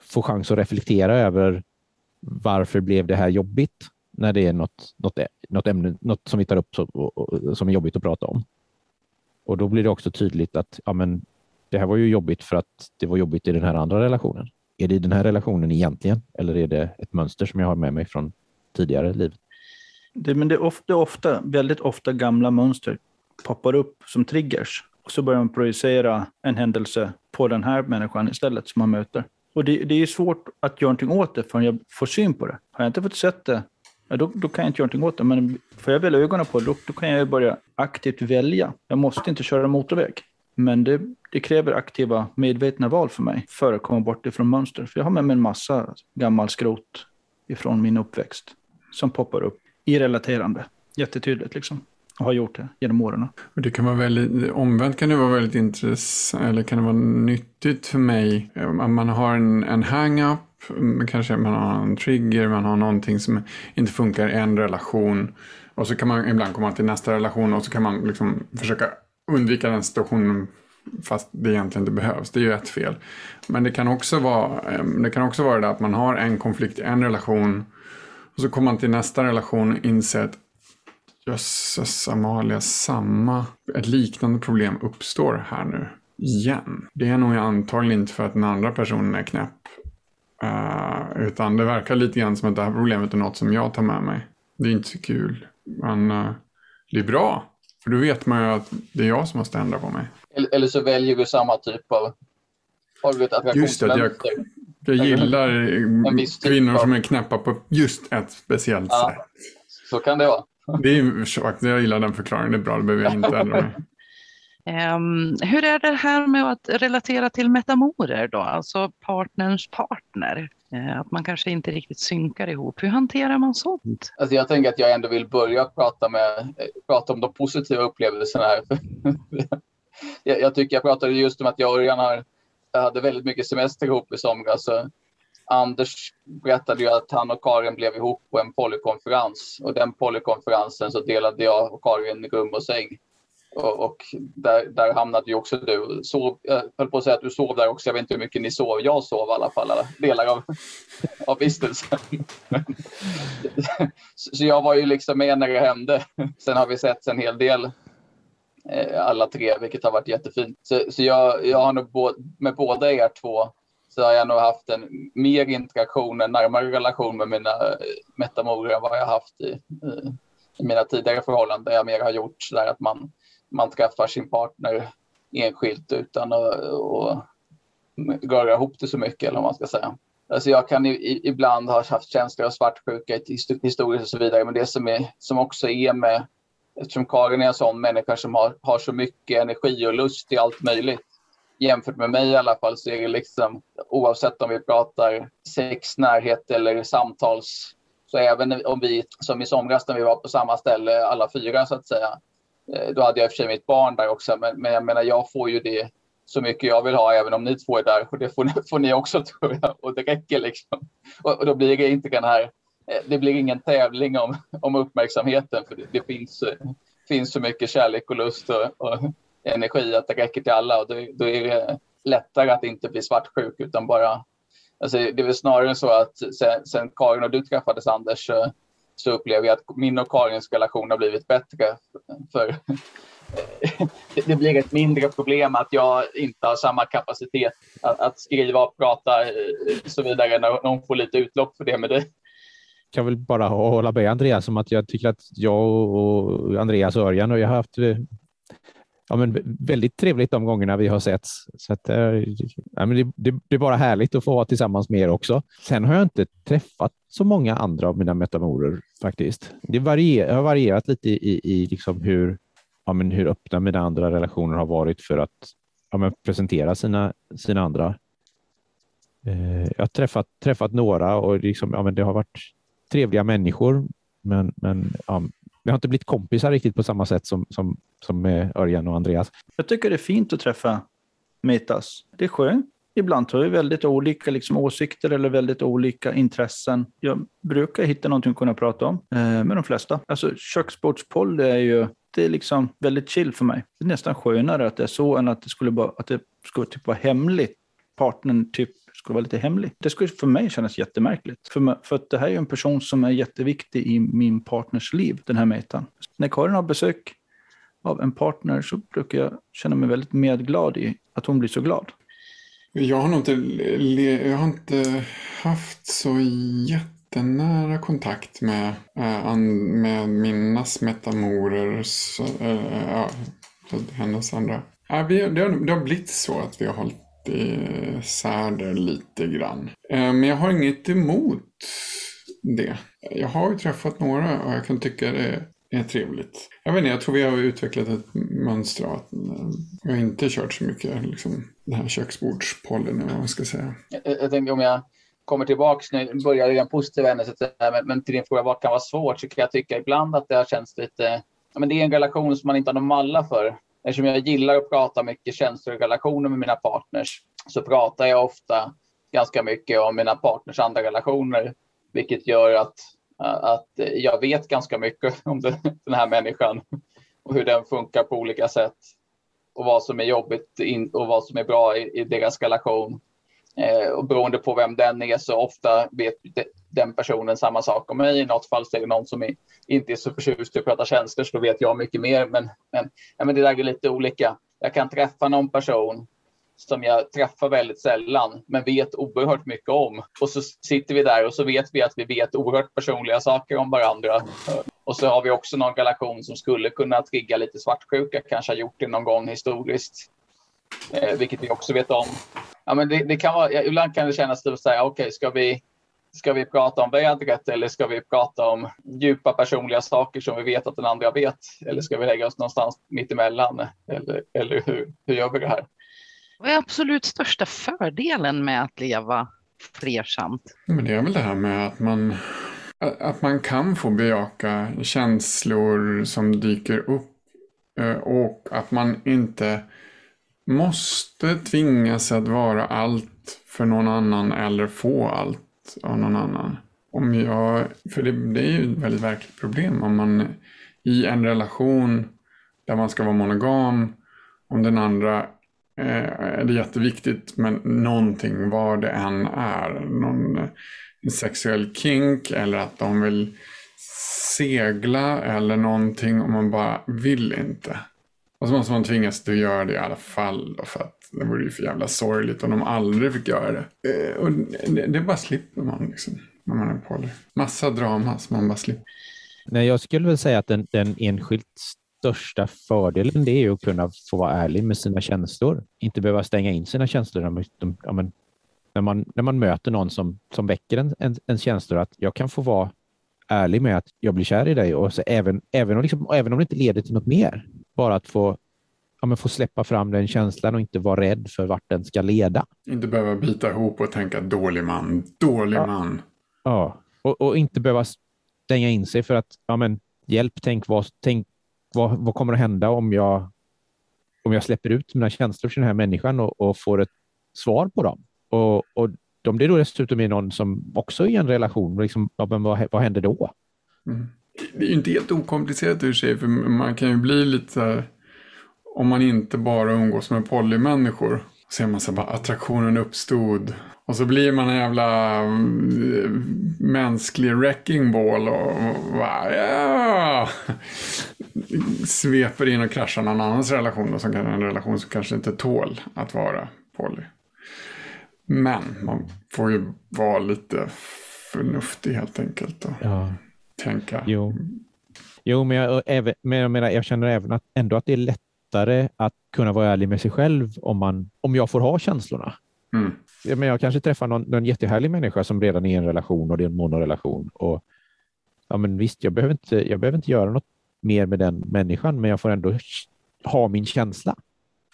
får chans att reflektera över varför blev det här jobbigt när det är något, något, något ämne något som vi tar upp så, och, och, som är jobbigt att prata om. Och då blir det också tydligt att ja, men, det här var ju jobbigt för att det var jobbigt i den här andra relationen. Är det i den här relationen egentligen eller är det ett mönster som jag har med mig från tidigare liv? Det, men det är ofta, ofta, väldigt ofta gamla mönster poppar upp som triggers och så börjar man projicera en händelse på den här människan istället som man möter. Och det, det är svårt att göra någonting åt det förrän jag får syn på det. Har jag inte fått sett det, då, då kan jag inte göra någonting åt det. Men får jag väl ögonen på det, då, då kan jag börja aktivt välja. Jag måste inte köra motorväg. Men det, det, kräver aktiva, medvetna val för mig för att komma bort ifrån mönster. För jag har med mig en massa gammal skrot ifrån min uppväxt som poppar upp i relaterande. Jättetydligt liksom. Och har gjort det genom åren. Och det kan vara väldigt, omvänt kan det vara väldigt intressant, eller kan det vara nyttigt för mig. Man har en, en hang-up, kanske man har en trigger, man har någonting som inte funkar i en relation. Och så kan man ibland komma till nästa relation och så kan man liksom försöka undvika den situationen fast det egentligen inte behövs. Det är ju ett fel. Men det kan också vara ehm, det, kan också vara det att man har en konflikt i en relation och så kommer man till nästa relation och inser att jösses Amalia, samma, ett liknande problem uppstår här nu igen. Det är nog antagligen inte för att den andra personen är knäpp. Uh, utan det verkar lite grann som att det här problemet är något som jag tar med mig. Det är inte så kul. Men uh, det är bra. För då vet man ju att det är jag som måste ändra på mig. Eller, eller så väljer du samma typ av... Har du ett Just det, jag, jag gillar kvinnor som är knäppa på just ett speciellt ja, sätt. Så kan det vara. Det är, jag gillar den förklaringen, det är bra, det behöver jag inte ändra mig. Um, hur är det här med att relatera till metamorer då, alltså partners partner? Eh, att man kanske inte riktigt synkar ihop. Hur hanterar man sånt? Alltså jag tänker att jag ändå vill börja prata, med, eh, prata om de positiva upplevelserna här. jag, jag, tycker jag pratade just om att jag och Örjan har, hade väldigt mycket semester ihop i somras. Anders berättade ju att han och Karin blev ihop på en polykonferens och den polykonferensen så delade jag och Karin rum och säng. Och, där, där, hamnade ju också du. Sov, jag höll på att säga att du sov där också. Jag vet inte hur mycket ni sov. Jag sov i alla fall alla delar av, av vistelsen. så jag var ju liksom med när det hände. Sen har vi sett en hel del eh, alla tre, vilket har varit jättefint. Så, så jag, jag har nog med båda er två så har jag nog haft en mer interaktion, en närmare relation med mina eh, metamorer än vad jag haft i, i mina tidigare förhållanden. Där jag mer har gjort så där att man, man träffar sin partner enskilt utan att och röra ihop det så mycket, eller vad man ska säga. Alltså jag kan i, ibland ha haft känslor av svartsjuka historiskt och så vidare, men det som, är, som också är med, eftersom Karin är en sån människa som har, har så mycket energi och lust i allt möjligt, jämfört med mig i alla fall så är det liksom oavsett om vi pratar sex, närhet eller samtals så även om vi som i somras när vi var på samma ställe alla fyra så att säga Eh, då hade jag i och för sig mitt barn där också men, men jag menar jag får ju det så mycket jag vill ha, även om ni två är där. Och det får ni, får ni också, tror jag. Och det räcker liksom. Och, och, då blir det inte den här, eh, det blir ingen tävling om, om uppmärksamheten, för det, det finns, eh, finns så mycket kärlek och lust och, och energi att det räcker till alla. Och då, då är det lättare att inte bli svartsjuk, utan bara Alltså, det är väl snarare så att sen, sen Karin och du träffades Anders så, upplever jag att min och Karins relation har blivit bättre. För det blir ett mindre problem att jag inte har samma kapacitet att, att skriva och prata och så vidare när hon får lite utlopp för det med dig. Jag kan väl bara hålla med Andreas om att jag tycker att jag och Andreas och Örjan och jag har haft eh, ja, men väldigt trevligt de gångerna vi har sett. Så att, eh, ja, men det, det, det, är bara härligt att få vara tillsammans med er också. Sen har jag inte träffat så många andra av mina metamorer faktiskt. Det varier, har varierat lite i, i liksom hur, ja, men hur öppna mina andra relationer har varit för att ja, men presentera sina, sina andra. Eh, jag har träffat, träffat några och liksom, ja, men det har varit trevliga människor, men, men ja, vi har inte blivit kompisar riktigt på samma sätt som, som, som med Örjan och Andreas. Jag tycker det är fint att träffa metas. Det är skönt. Ibland har vi väldigt olika liksom, åsikter eller väldigt olika intressen. Jag brukar hitta någonting att kunna prata om eh, med de flesta. Alltså köksbordspodd är ju det är liksom väldigt chill för mig. Det är nästan skönare att det är så än att det skulle, bara, att det skulle typ vara hemligt. Partnern typ skulle vara lite hemlig. Det skulle för mig kännas jättemärkligt. För, för att det här är en person som är jätteviktig i min partners liv, den här metan. När Karin har besök av en partner så brukar jag känna mig väldigt medglad i att hon blir så glad. Jag har nog inte, jag har inte haft så jättenära kontakt med, eh, med mina metamorer, äh, eh, eh, ja, hennes andra. Ja, det, har, det har blivit så att vi har hållit Eh, isär det lite grann. Eh, men jag har inget emot det. Jag har ju träffat några och jag kan tycka det är trevligt. Jag vet inte, jag tror vi har utvecklat ett mönster av att eh, vi har inte kört så mycket liksom, den här köksbordspollen eller vad man ska säga. Jag, jag tänker om jag kommer tillbaks nu, börjar i den positiva änden, men, men till din fråga vad kan vara svårt så kan jag tycka ibland att det har känts lite, men det är en relation som man inte har någon malla för. Eftersom jag gillar att prata mycket känslor och relationer med mina partners så pratar jag ofta ganska mycket om mina partners andra relationer. Vilket gör att, att jag vet ganska mycket om den här människan och hur den funkar på olika sätt. Och vad som är jobbigt och vad som är bra i, deras relation. Eh, och beroende på vem den är så ofta vet den personen samma sak om mig. I något fall så är det någon som är, inte är så förtjust i att prata känslor så då vet jag mycket mer. Men, men, ja, men det där är lite olika. Jag kan träffa någon person som jag träffar väldigt sällan men vet oerhört mycket om. Och så sitter vi där och så vet vi att vi vet oerhört personliga saker om varandra. Och så har vi också någon relation som skulle kunna trigga lite svartsjuka, kanske har gjort det någon gång historiskt. Eh, vilket vi också vet om. Ja, men det, det kan vara, ibland kan det kännas som att här, okej, okay, ska vi Ska vi prata om vädret eller ska vi prata om djupa personliga saker som vi vet att den andra vet? Eller ska vi lägga oss någonstans mittemellan? Eller, eller hur, hur gör vi det här? Vad är absolut största fördelen med att leva flersamt? Men det är väl det här med att man, att man kan få bejaka känslor som dyker upp eh, och att man inte måste tvingas att vara allt för någon annan eller få allt av någon annan. Om jag, för det, det är ju ett väldigt verkligt problem om man i en relation där man ska vara monogam, om den andra eh, är det jätteviktigt men någonting vad det än är, någon sexuell kink eller att de vill segla eller någonting och man bara vill inte. Och så måste man tvingas till att göra det i alla fall då för att det vore ju för jävla sorgligt om de aldrig fick göra det. Eh, och det, det bara slipper man liksom när man är på det. Massa drama som man bara slipper. Nej, jag skulle väl säga att den, den enskilt största fördelen det är att kunna få vara ärlig med sina känslor. Inte behöva stänga in sina känslor när, de, ja, men, när, man, när man möter någon som, som väcker en, en, en känsla. Att jag kan få vara ärlig med att jag blir kär i dig och så även, även, om, liksom, även om det inte leder till något mer. Bara att få ja, men få släppa fram den känslan och inte vara rädd för vart den ska leda. Inte behöva bita ihop och tänka dålig man, dålig ja. man. Ja, och, och, inte behöva stänga in sig för att ja, men, hjälp, tänk, vad, tänk vad, vad kommer att hända om jag om jag släpper ut mina känslor till den här människan och, och får ett svar på dem. Och, och de blir då dessutom med någon som också är i en relation. Liksom, ja, men vad, vad händer då? Mm. Det är ju inte helt okomplicerat i och för sig, för man kan ju bli lite, om man inte bara umgås med polymänniskor, så ser man så bara attraktionen uppstod och så blir man en jävla mm, mänsklig wrecking ball och, och ja, sveper in och kraschar någon annans relation. Och som kan, en relation som kanske inte tål att vara poly. Men man får ju vara lite förnuftig helt enkelt. Och Ja. tänka. Jo, jo men, jag, även, men jag, menar, jag känner även att, ändå att det är lättare att kunna vara ärlig med sig själv om, man, om jag får ha känslorna. Mm. Ja, men jag kanske träffar någon, någon jättehärlig människa som redan är i en relation och det är en monorelation. Och, ja, men visst, jag behöver, inte, jag behöver inte göra något mer med den människan, men jag får ändå ha min känsla.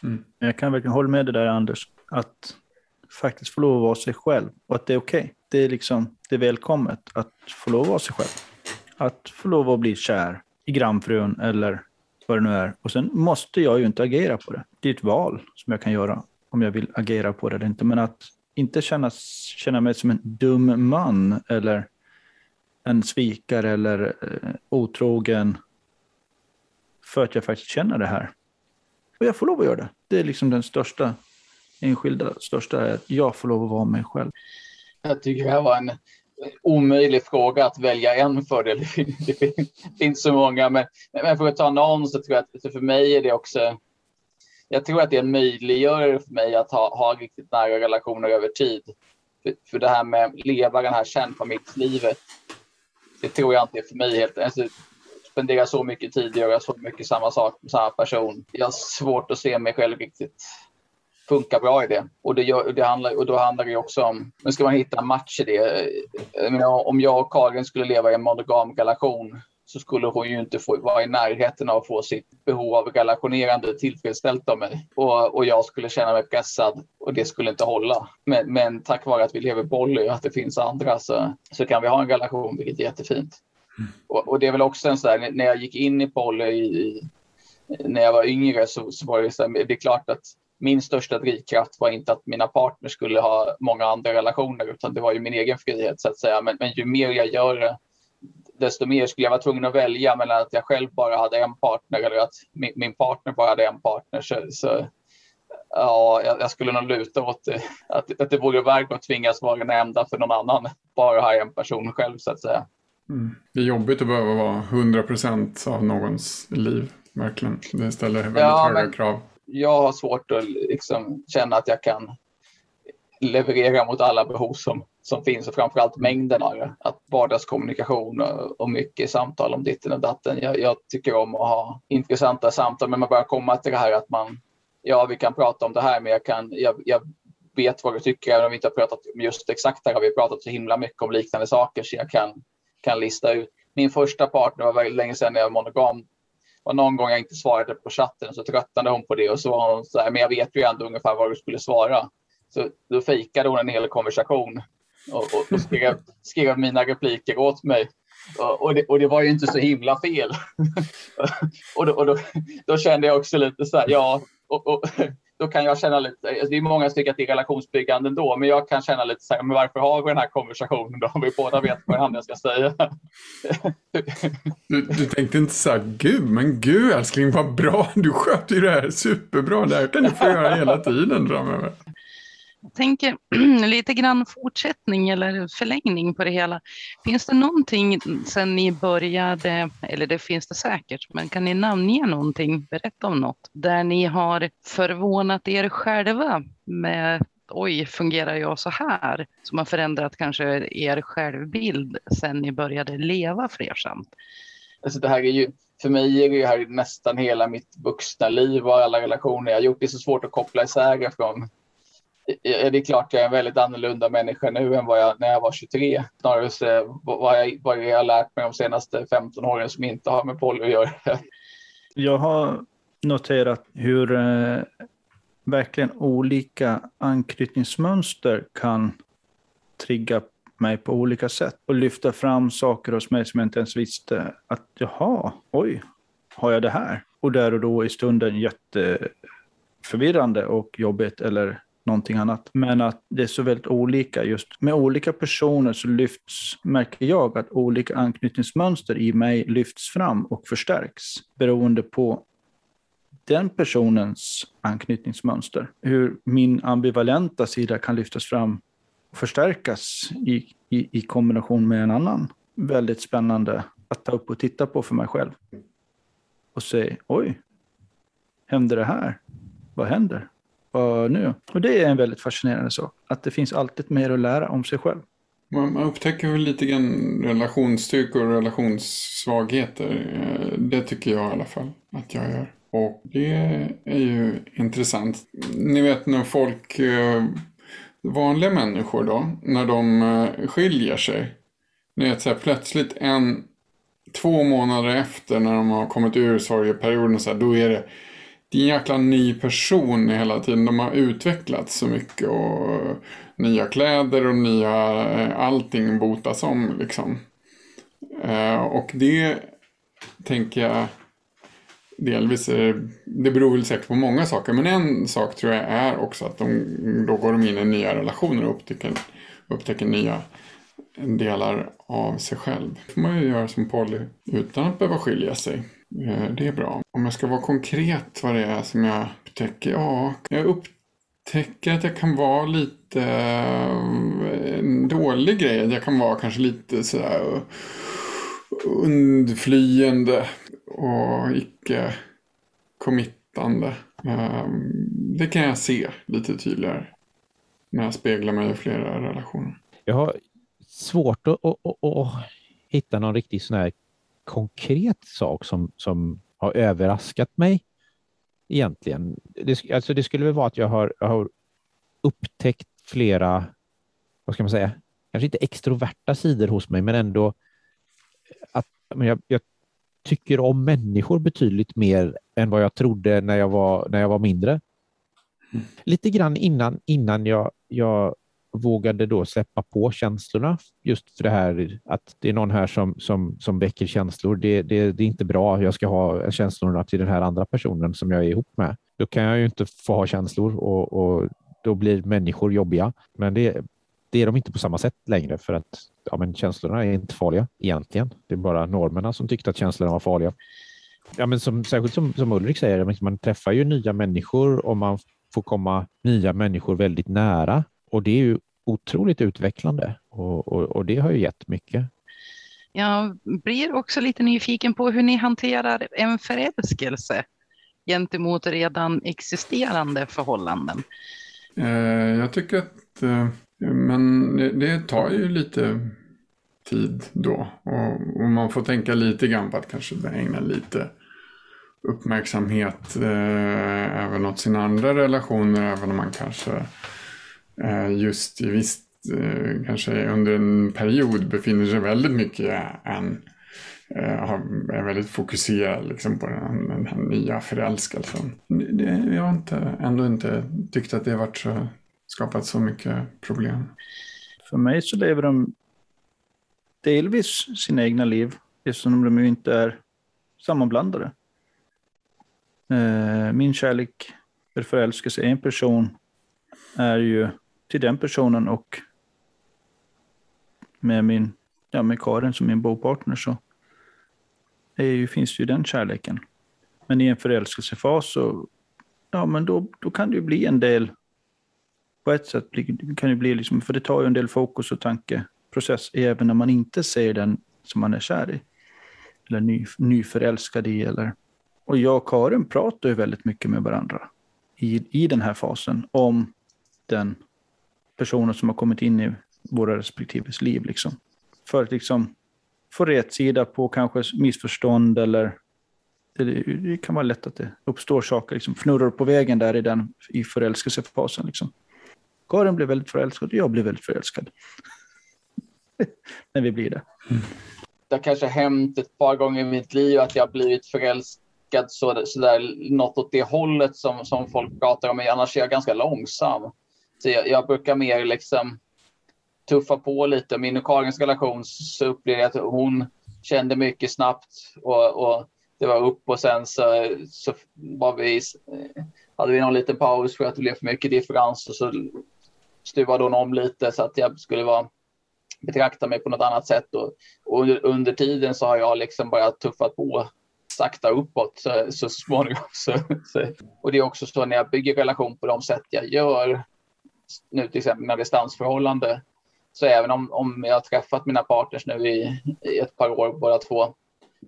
Men Jag kan verkligen hålla med dig där Anders, att faktiskt få lov att vara sig själv och att det är okej. Det är liksom, det är välkommet att få lov att vara sig själv. Att få lov att bli kär i grannfrun eller vad det nu är. Och sen måste jag ju inte agera på det. Det är ett val som jag kan göra om jag vill agera på det eller inte. Men att inte känna, känna mig som en dum man eller en svikare eller eh, otrogen för att jag faktiskt känner det här. Och jag får lov att göra det. Det är liksom den största, enskilda största, är att jag får lov att vara mig själv. Jag tycker det här var en omöjlig fråga att välja en fördel. Det Det finns så många, men, men för att ta någon så tror jag att för mig är det också. Jag tror att det är en möjliggörare för mig att ha, ha riktigt nära relationer över tid. För, för det här med att leva den här kärnfamiljslivet. Det tror jag inte är för mig helt. Alltså, spendera så mycket tid, göra så mycket samma sak med samma person. Jag har svårt att se mig själv riktigt funkar bra i det. Och, det, gör, det handlar, och då handlar det också om, nu ska man hitta en match i det. Jag om jag och Karin skulle leva i en monogam relation så skulle hon ju inte få vara i närheten av att få sitt behov av relationerande tillfredsställt av mig. Och, och jag skulle känna mig pressad och det skulle inte hålla. Men, men tack vare att vi lever poly och att det finns andra så, så kan vi ha en relation, vilket är jättefint. Och, och det är väl också en sån där, när jag gick in i poly i, när jag var yngre så, så var det så här, det är klart att min största drivkraft var inte att mina partners skulle ha många andra relationer utan det var ju min egen frihet så att säga. Men, men ju mer jag gör det desto mer skulle jag vara tvungen att välja mellan att jag själv bara hade en partner eller att min, min partner bara hade en partner. Så, så ja, jag, jag skulle nog luta åt det, att, att det vore värt att tvingas vara den enda för någon annan. Bara ha en person själv så att säga. Mm. Det är jobbigt att behöva vara 100% av någons liv. Verkligen. Det ställer väldigt Ja, höga men- krav. Jag har svårt att liksom känna att jag kan leverera mot alla behov som, som finns och framförallt mängden av det. Att vardagskommunikation och, och mycket samtal om ditten och datten. Jag, jag tycker om att ha intressanta samtal men man börjar komma till det här att man, ja vi kan prata om det här men jag, kan, jag, jag vet vad du tycker även om vi inte har pratat om just exakt det här har vi pratat så himla mycket om liknande saker så jag kan, kan lista ut. Min första partner var väldigt länge sedan när jag var monogam var någon gång jag inte svarade på chatten så tröttnade hon på det och så var hon så här, men jag vet ju ändå ungefär vad du skulle svara. Så då fejkade hon en hel konversation och, och, och skrev, skrev mina repliker åt mig. Och, och, det, och det var ju inte så himla fel. och då, och då, då kände jag också lite så här, ja, och, och, då kan jag känna lite, alltså, det är många som tycker att det är relationsbyggande ändå, men jag kan känna lite så här, men varför har vi den här konversationen då? Om vi båda vet vad han jag ska säga. Du, du tänkte inte så här, gud, men gud älskling, vad bra, du sköter ju det här superbra, det här kan du få göra hela tiden framöver. Jag tänker lite grann fortsättning eller förlängning på det hela. Finns det någonting sen ni började, eller det finns det säkert, men kan ni namnge någonting, berätta om något, där ni har förvånat er själva med oj, fungerar jag så här? Som har förändrat kanske er självbild sen ni började leva flersamt. Alltså det här är ju, för mig är det här nästan hela mitt vuxna liv och alla relationer jag har gjort. Det är så svårt att koppla isär det från Eh, eh, det är klart jag är en väldigt annorlunda människa nu än vad jag när jag var 23. Snarare så eh, vad jag, vad jag har lärt mig de senaste 15 åren som inte har med poly att göra. Jag har noterat hur eh, verkligen olika anknytningsmönster kan trigga mig på olika sätt och lyfta fram saker hos mig som jag inte ens visste att jaha, oj, har jag det här? Och där och då i stunden jätteförvirrande och jobbigt eller någonting annat. Men att det är så väldigt olika. Just med olika personer så lyfts, märker jag att olika anknytningsmönster i mig lyfts fram och förstärks beroende på den personens anknytningsmönster. Hur min ambivalenta sida kan lyftas fram och förstärkas i, i, i kombination med en annan. Väldigt spännande att ta upp och titta på för mig själv. Och se, oj, händer det här? Vad händer? Vad nu? Och det är en väldigt fascinerande sak. Att det finns alltid mer att lära om sig själv. Man, man upptäcker väl lite grann relationsstyrkor och relationssvagheter. Eh, det tycker jag i alla fall att jag gör. Och det är ju intressant. Ni vet när folk, eh, vanliga människor då, när de skiljer sig. Ni vet så här, plötsligt en, två månader efter när de har kommit ur sorgeperioden, så här, då är det det är en jäkla ny person hela tiden. De har utvecklats så mycket och nya kläder och nya, eh, allting botas om liksom. Eh, och det tänker jag delvis är det beror väl säkert på många saker. Men en sak tror jag är också att de, då går de in i nya relationer och upptäcker, upptäcker nya delar av sig själv. Det får man ju göra som Polly utan att behöva skilja sig. Eh, det är bra. Om jag ska vara konkret vad det är som jag upptäcker. Ja, jag upptäcker att jag kan vara lite eh, en dålig grej. Jag kan vara kanske lite sådär eh, undflyende och icke committande. Det kan jag se lite tydligare när jag speglar mig i flera relationer. Jag har svårt att, att, att, att hitta någon riktig sån här konkret sak som, som har överraskat mig egentligen. Det, alltså det skulle väl vara att jag har, jag har upptäckt flera, vad ska man säga, kanske inte extroverta sidor hos mig, men ändå att men jag, jag tycker om människor betydligt mer än vad jag trodde när jag var, när jag var mindre. Mm. Lite grann innan, innan jag, jag vågade då släppa på känslorna. Just för det här att det är någon här som, som, som väcker känslor. Det, det, det är inte bra. Jag ska ha känslorna till den här andra personen som jag är ihop med. Då kan jag ju inte få ha känslor och, och då blir människor jobbiga. Men det, det är de inte på samma sätt längre för att ja, men känslorna är inte farliga egentligen. Det är bara normerna som tyckte att känslorna var farliga. Ja, men som, särskilt som, som Ulrik säger, man träffar ju nya människor och man får komma nya människor väldigt nära och det är ju otroligt utvecklande och, och, och det har ju gett mycket. Jag blir också lite nyfiken på hur ni hanterar en förälskelse gentemot redan existerande förhållanden. Eh, jag tycker att eh, men det tar ju lite tid då. Och, och, man får tänka lite grann på att kanske ägna lite uppmärksamhet eh, även åt sina andra relationer. Även om man kanske eh, Eh, just i visst, eh, kanske under en period befinner sig väldigt mycket en eh, är väldigt fokuserad liksom på den, den här nya förälskelsen. Det, jag har inte, ändå inte tyckt att det har varit så skapat så mycket problem? För mig så lever de delvis sina egna liv eftersom de ju inte är sammanblandade. Min kärlek för förälskelse i en person är ju till den personen och med min, ja med Karin som min bopartner så är ju, finns ju den kärleken. Men i en förälskelsefas så, ja men då, då kan det ju bli en del på ett sätt kan det bli, liksom, för det tar ju en del fokus och tankeprocess även när man inte ser den som man är kär i. Eller ny, nyförälskad i. Eller... Och jag och Karin pratar ju väldigt mycket med varandra i, i den här fasen om den personen som har kommit in i våra respektive liv. Liksom. För att liksom få rätt sida på kanske missförstånd eller det, det, kan vara lätt att det uppstår saker, liksom, fnurror på vägen där i, den, i förälskelsefasen. Liksom. Karin blev väldigt förälskad och jag blev väldigt förälskad. När vi blir det. Mm. Det har kanske hänt ett par gånger i mitt liv att jag blivit förälskad så, så där, något åt det hållet som, som folk pratar om. Annars är jag ganska långsam. Så jag, jag brukar mer liksom tuffa på lite. Min och Karins relation så upplevde jag att hon kände mycket snabbt och, och det var upp och sen så, så var vi hade vi någon liten paus för att det blev för mycket differens och så stuvade hon om lite så att jag skulle vara betrakta mig på något annat sätt. Och, och under, under, tiden så har jag liksom bara tuffat på sakta uppåt så, så småningom. Så, så, och det är också så när jag bygger relation på de sätt jag gör, nu till exempel med distansförhållande, så även om, om jag har träffat mina partners nu i, i ett par år båda två,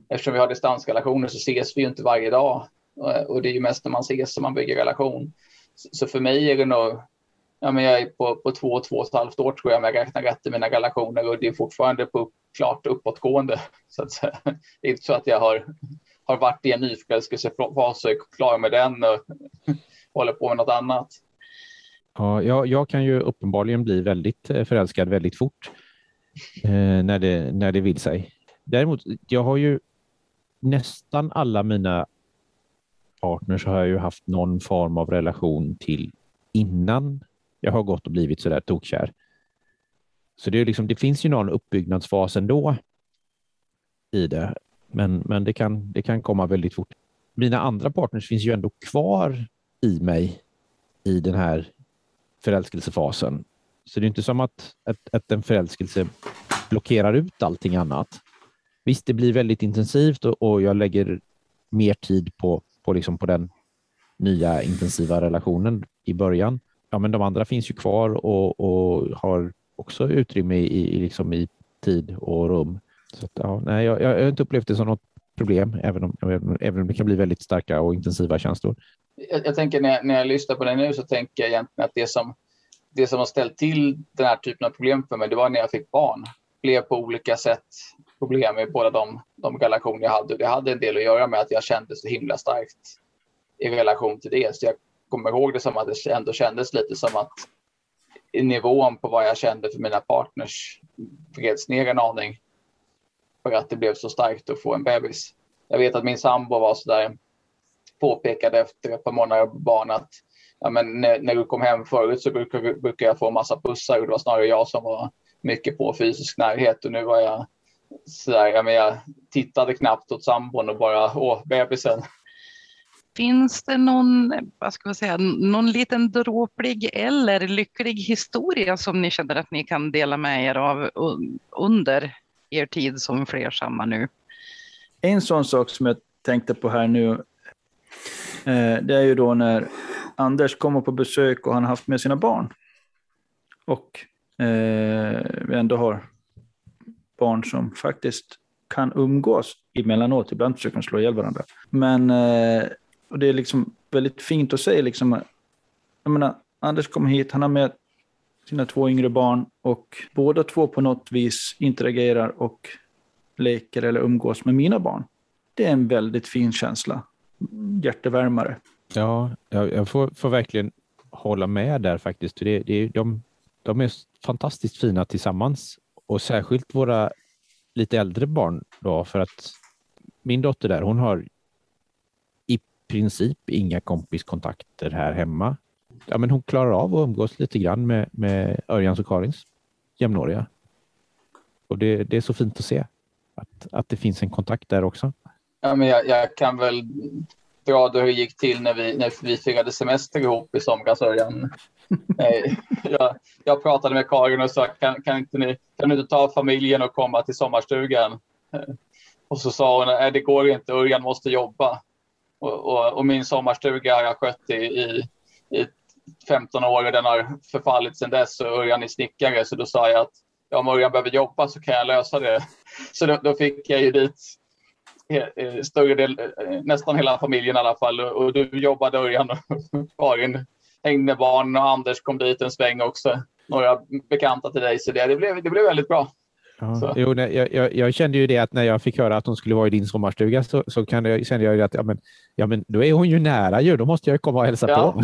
eftersom vi har distansrelationer så ses vi ju inte varje dag. Och, och det är ju mest när man ses som man bygger relation. Så, så för mig är det nog ja, men jag är på, på två, två och ett halvt år tror jag om jag räknar rätt i mina relationer och det är fortfarande på klart uppåtgående. Så att, det är inte så att jag har, har varit i en nyförälskelsefas och är klar med den och håller på med något annat. Ja, jag, jag kan ju uppenbarligen bli väldigt eh, förälskad väldigt fort eh, när, det, när det vill sig. Däremot, jag har ju nästan alla mina partners har jag ju haft någon form av relation till innan jag har gått och blivit så där tokkär. Så det, är liksom, det finns ju någon uppbyggnadsfas ändå i det, men, men det, kan, det kan komma väldigt fort. Mina andra partners finns ju ändå kvar i mig i den här förälskelsefasen. Så det är inte som att, att, att en förälskelse blockerar ut allting annat. Visst, det blir väldigt intensivt och, och jag lägger mer tid på, på, liksom på den nya intensiva relationen i början ja, men de andra finns ju kvar och, och har också utrymme i, i, liksom i tid och rum. Så att, ja, nej, jag, jag har inte upplevt det som något problem, även om, även om det kan bli väldigt starka och intensiva känslor. Jag, jag tänker när, när jag lyssnar på det nu så tänker jag egentligen att det som, det som har ställt till den här typen av problem för mig, det var när jag fick barn. Det blev på olika sätt problem med båda de, de relationer jag hade. Det hade en del att göra med att jag kände så himla starkt i relation till det. Så jag kommer ihåg det som att det ändå kändes lite som att nivån på vad jag kände för mina partners vreds ner en aning för att det blev så starkt att få en bebis. Jag vet att min sambo var så där påpekade efter ett par månader barn att ja, men när, när, du kom hem förut så brukade, brukade jag få en massa pussar och det var snarare jag som var mycket på fysisk närhet och nu var jag sådär, ja, men jag tittade knappt åt sambon och bara åh, bebisen. Finns det någon, vad ska man säga, någon liten dråplig eller lycklig historia som ni känner att ni kan dela med er av under er tid som flersamma nu? En sån sak som jag tänkte på här nu, eh, det är ju då när Anders kommer på besök och han har haft med sina barn. Och eh, vi ändå har barn som faktiskt kan umgås emellanåt. Ibland försöker de slå ihjäl varandra. Men eh, och det är liksom väldigt fint att se. Liksom, jag menar, Anders kom hit, han har med sina två yngre barn och båda två på något vis interagerar och leker eller umgås med mina barn. Det är en väldigt fin känsla. Hjärtevärmare. Ja, jag får, får verkligen hålla med där faktiskt. Det, det, de, de är fantastiskt fina tillsammans och särskilt våra lite äldre barn då för att min dotter där, hon har i princip inga kompiskontakter här hemma. Ja, men hon klarar av att umgås lite grann med, med Örjans och Karins jämnåriga. Och det, det är så fint att se att, att det finns en kontakt där också. Ja, men jag, jag kan väl dra hur det gick till när vi, när vi firade semester ihop i somras, Örjan. jag, jag pratade med Karin och sa, kan, kan, inte ni, kan du inte ta familjen och komma till sommarstugan? Och så sa hon, nej det går inte, Örjan måste jobba. Och, och, och, min sommarstuga har jag skött i, i, i 15 år och den har förfallit sedan dess och Örjan är snickare så då sa jag att ja, om Örjan behöver jobba så kan jag lösa det. Så då, då fick jag ju dit större del, nästan hela familjen i alla fall och du jobbade Örjan och Karin hängde barn och Anders kom dit en sväng också. Några bekanta till dig så det, det, blev, det blev väldigt bra. Ja, jo, jag, jag, jag, kände ju det att när jag fick höra att hon skulle vara i din sommarstuga så, så kan jag, kände jag att ja, men, ja, men då är hon ju nära ju. Då måste jag komma och hälsa ja. på.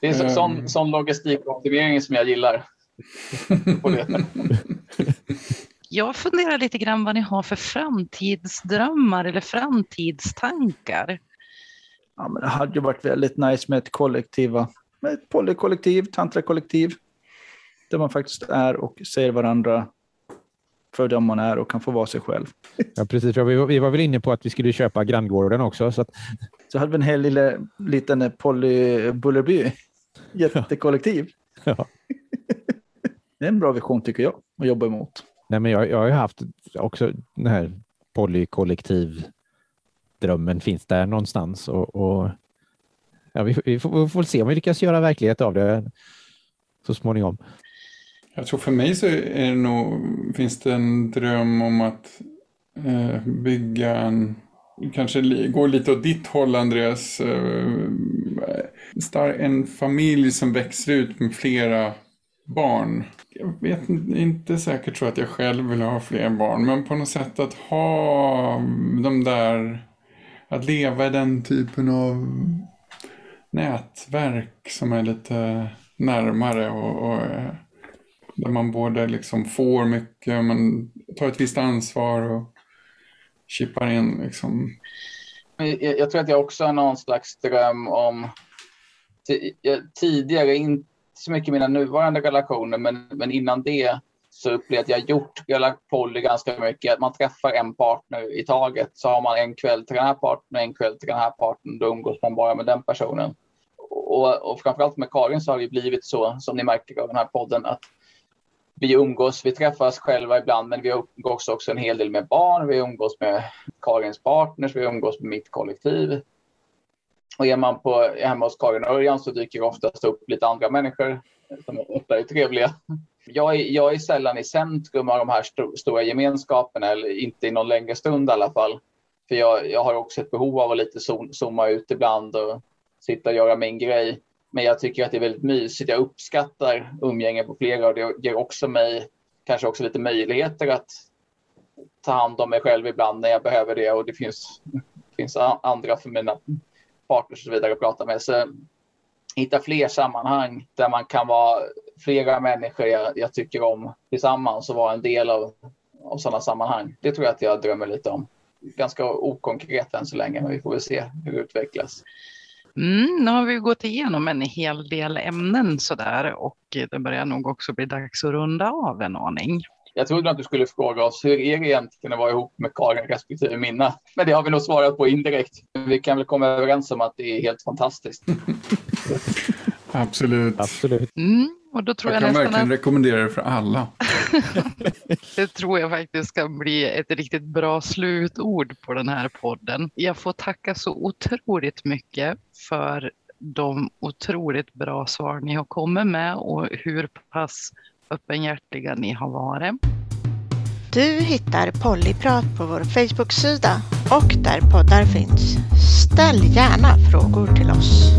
Det är en sån, mm. sån logistikoptimering som jag gillar. jag funderar lite grann vad ni har för framtidsdrömmar eller framtidstankar. Ja, men det hade ju varit väldigt nice med ett kollektiv, med ett polykollektiv, tantrakollektiv där man faktiskt är och ser varandra för den man är och kan få vara sig själv. Ja, precis. Vi var, vi var väl inne på att vi skulle köpa granngården också. Så att... Så hade vi en hel lilla, liten Polly Bullerby. Jättekollektiv. Ja. Det är en bra vision tycker jag att jobba emot. Nej, men jag, jag har ju haft också den här polykollektiv drömmen finns där någonstans och, och ja, vi, vi, får, vi får se om vi lyckas göra verklighet av det så småningom. Jag tror för mig så är det nog, finns det en dröm om att eh, bygga en, kanske går lite åt ditt håll Andreas, eh, en familj som växer ut med flera barn. Jag vet inte, inte säkert så att jag själv vill ha fler barn, men på något sätt att ha de där, att leva i den typen av nätverk som är lite närmare och, och eh, där man både liksom får mycket, man tar ett visst ansvar och chippar in liksom. Jag, jag tror att jag också har någon slags dröm om tidigare, inte så mycket mina nuvarande relationer, men, men innan det så upplevde jag att jag gjort poly ganska mycket. Att man träffar en partner i taget. Så har man en kväll till den här partnern, en kväll till den här partnern. Då umgås man bara med den personen. Och, och framförallt med Karin så har det blivit så, som ni märker av den här podden, att vi umgås, vi träffas själva ibland, men vi umgås också en hel del med barn. Vi umgås med Karins partners, vi umgås med mitt kollektiv. Och är man på, hemma hos Karin och Örjan så dyker det oftast upp lite andra människor som ofta är trevliga. Jag är, jag är sällan i centrum av de här st stora gemenskaperna, eller inte i någon längre stund i alla fall. För jag, jag har också ett behov av att lite zooma ut ibland och sitta och göra min grej. Men jag tycker att det är väldigt mysigt. Jag uppskattar umgänge på flera och det ger också mig kanske också lite möjligheter att ta hand om mig själv ibland när jag behöver det och det finns, finns andra för mina partners och så vidare att prata med. Så hitta fler sammanhang där man kan vara flera människor jag, jag tycker om tillsammans och vara en del av, av sådana sammanhang. Det tror jag att jag drömmer lite om. Ganska okonkret än så länge, men vi får väl se hur det utvecklas. Mm, nu har vi gått igenom en hel del ämnen sådär och det börjar nog också bli dags att runda av en aning. Jag trodde att du skulle fråga oss hur är det egentligen att vara ihop med Karin respektive Minna? Men det har vi nog svarat på indirekt. Vi kan väl komma överens om att det är helt fantastiskt. Absolut. Absolut. Mm, och då tror jag, jag kan verkligen att... rekommendera det för alla. det tror jag faktiskt kan bli ett riktigt bra slutord på den här podden. Jag får tacka så otroligt mycket för de otroligt bra svar ni har kommit med och hur pass öppenhjärtiga ni har varit. Du hittar Pollyprat på vår Facebook-sida och där poddar finns. Ställ gärna frågor till oss.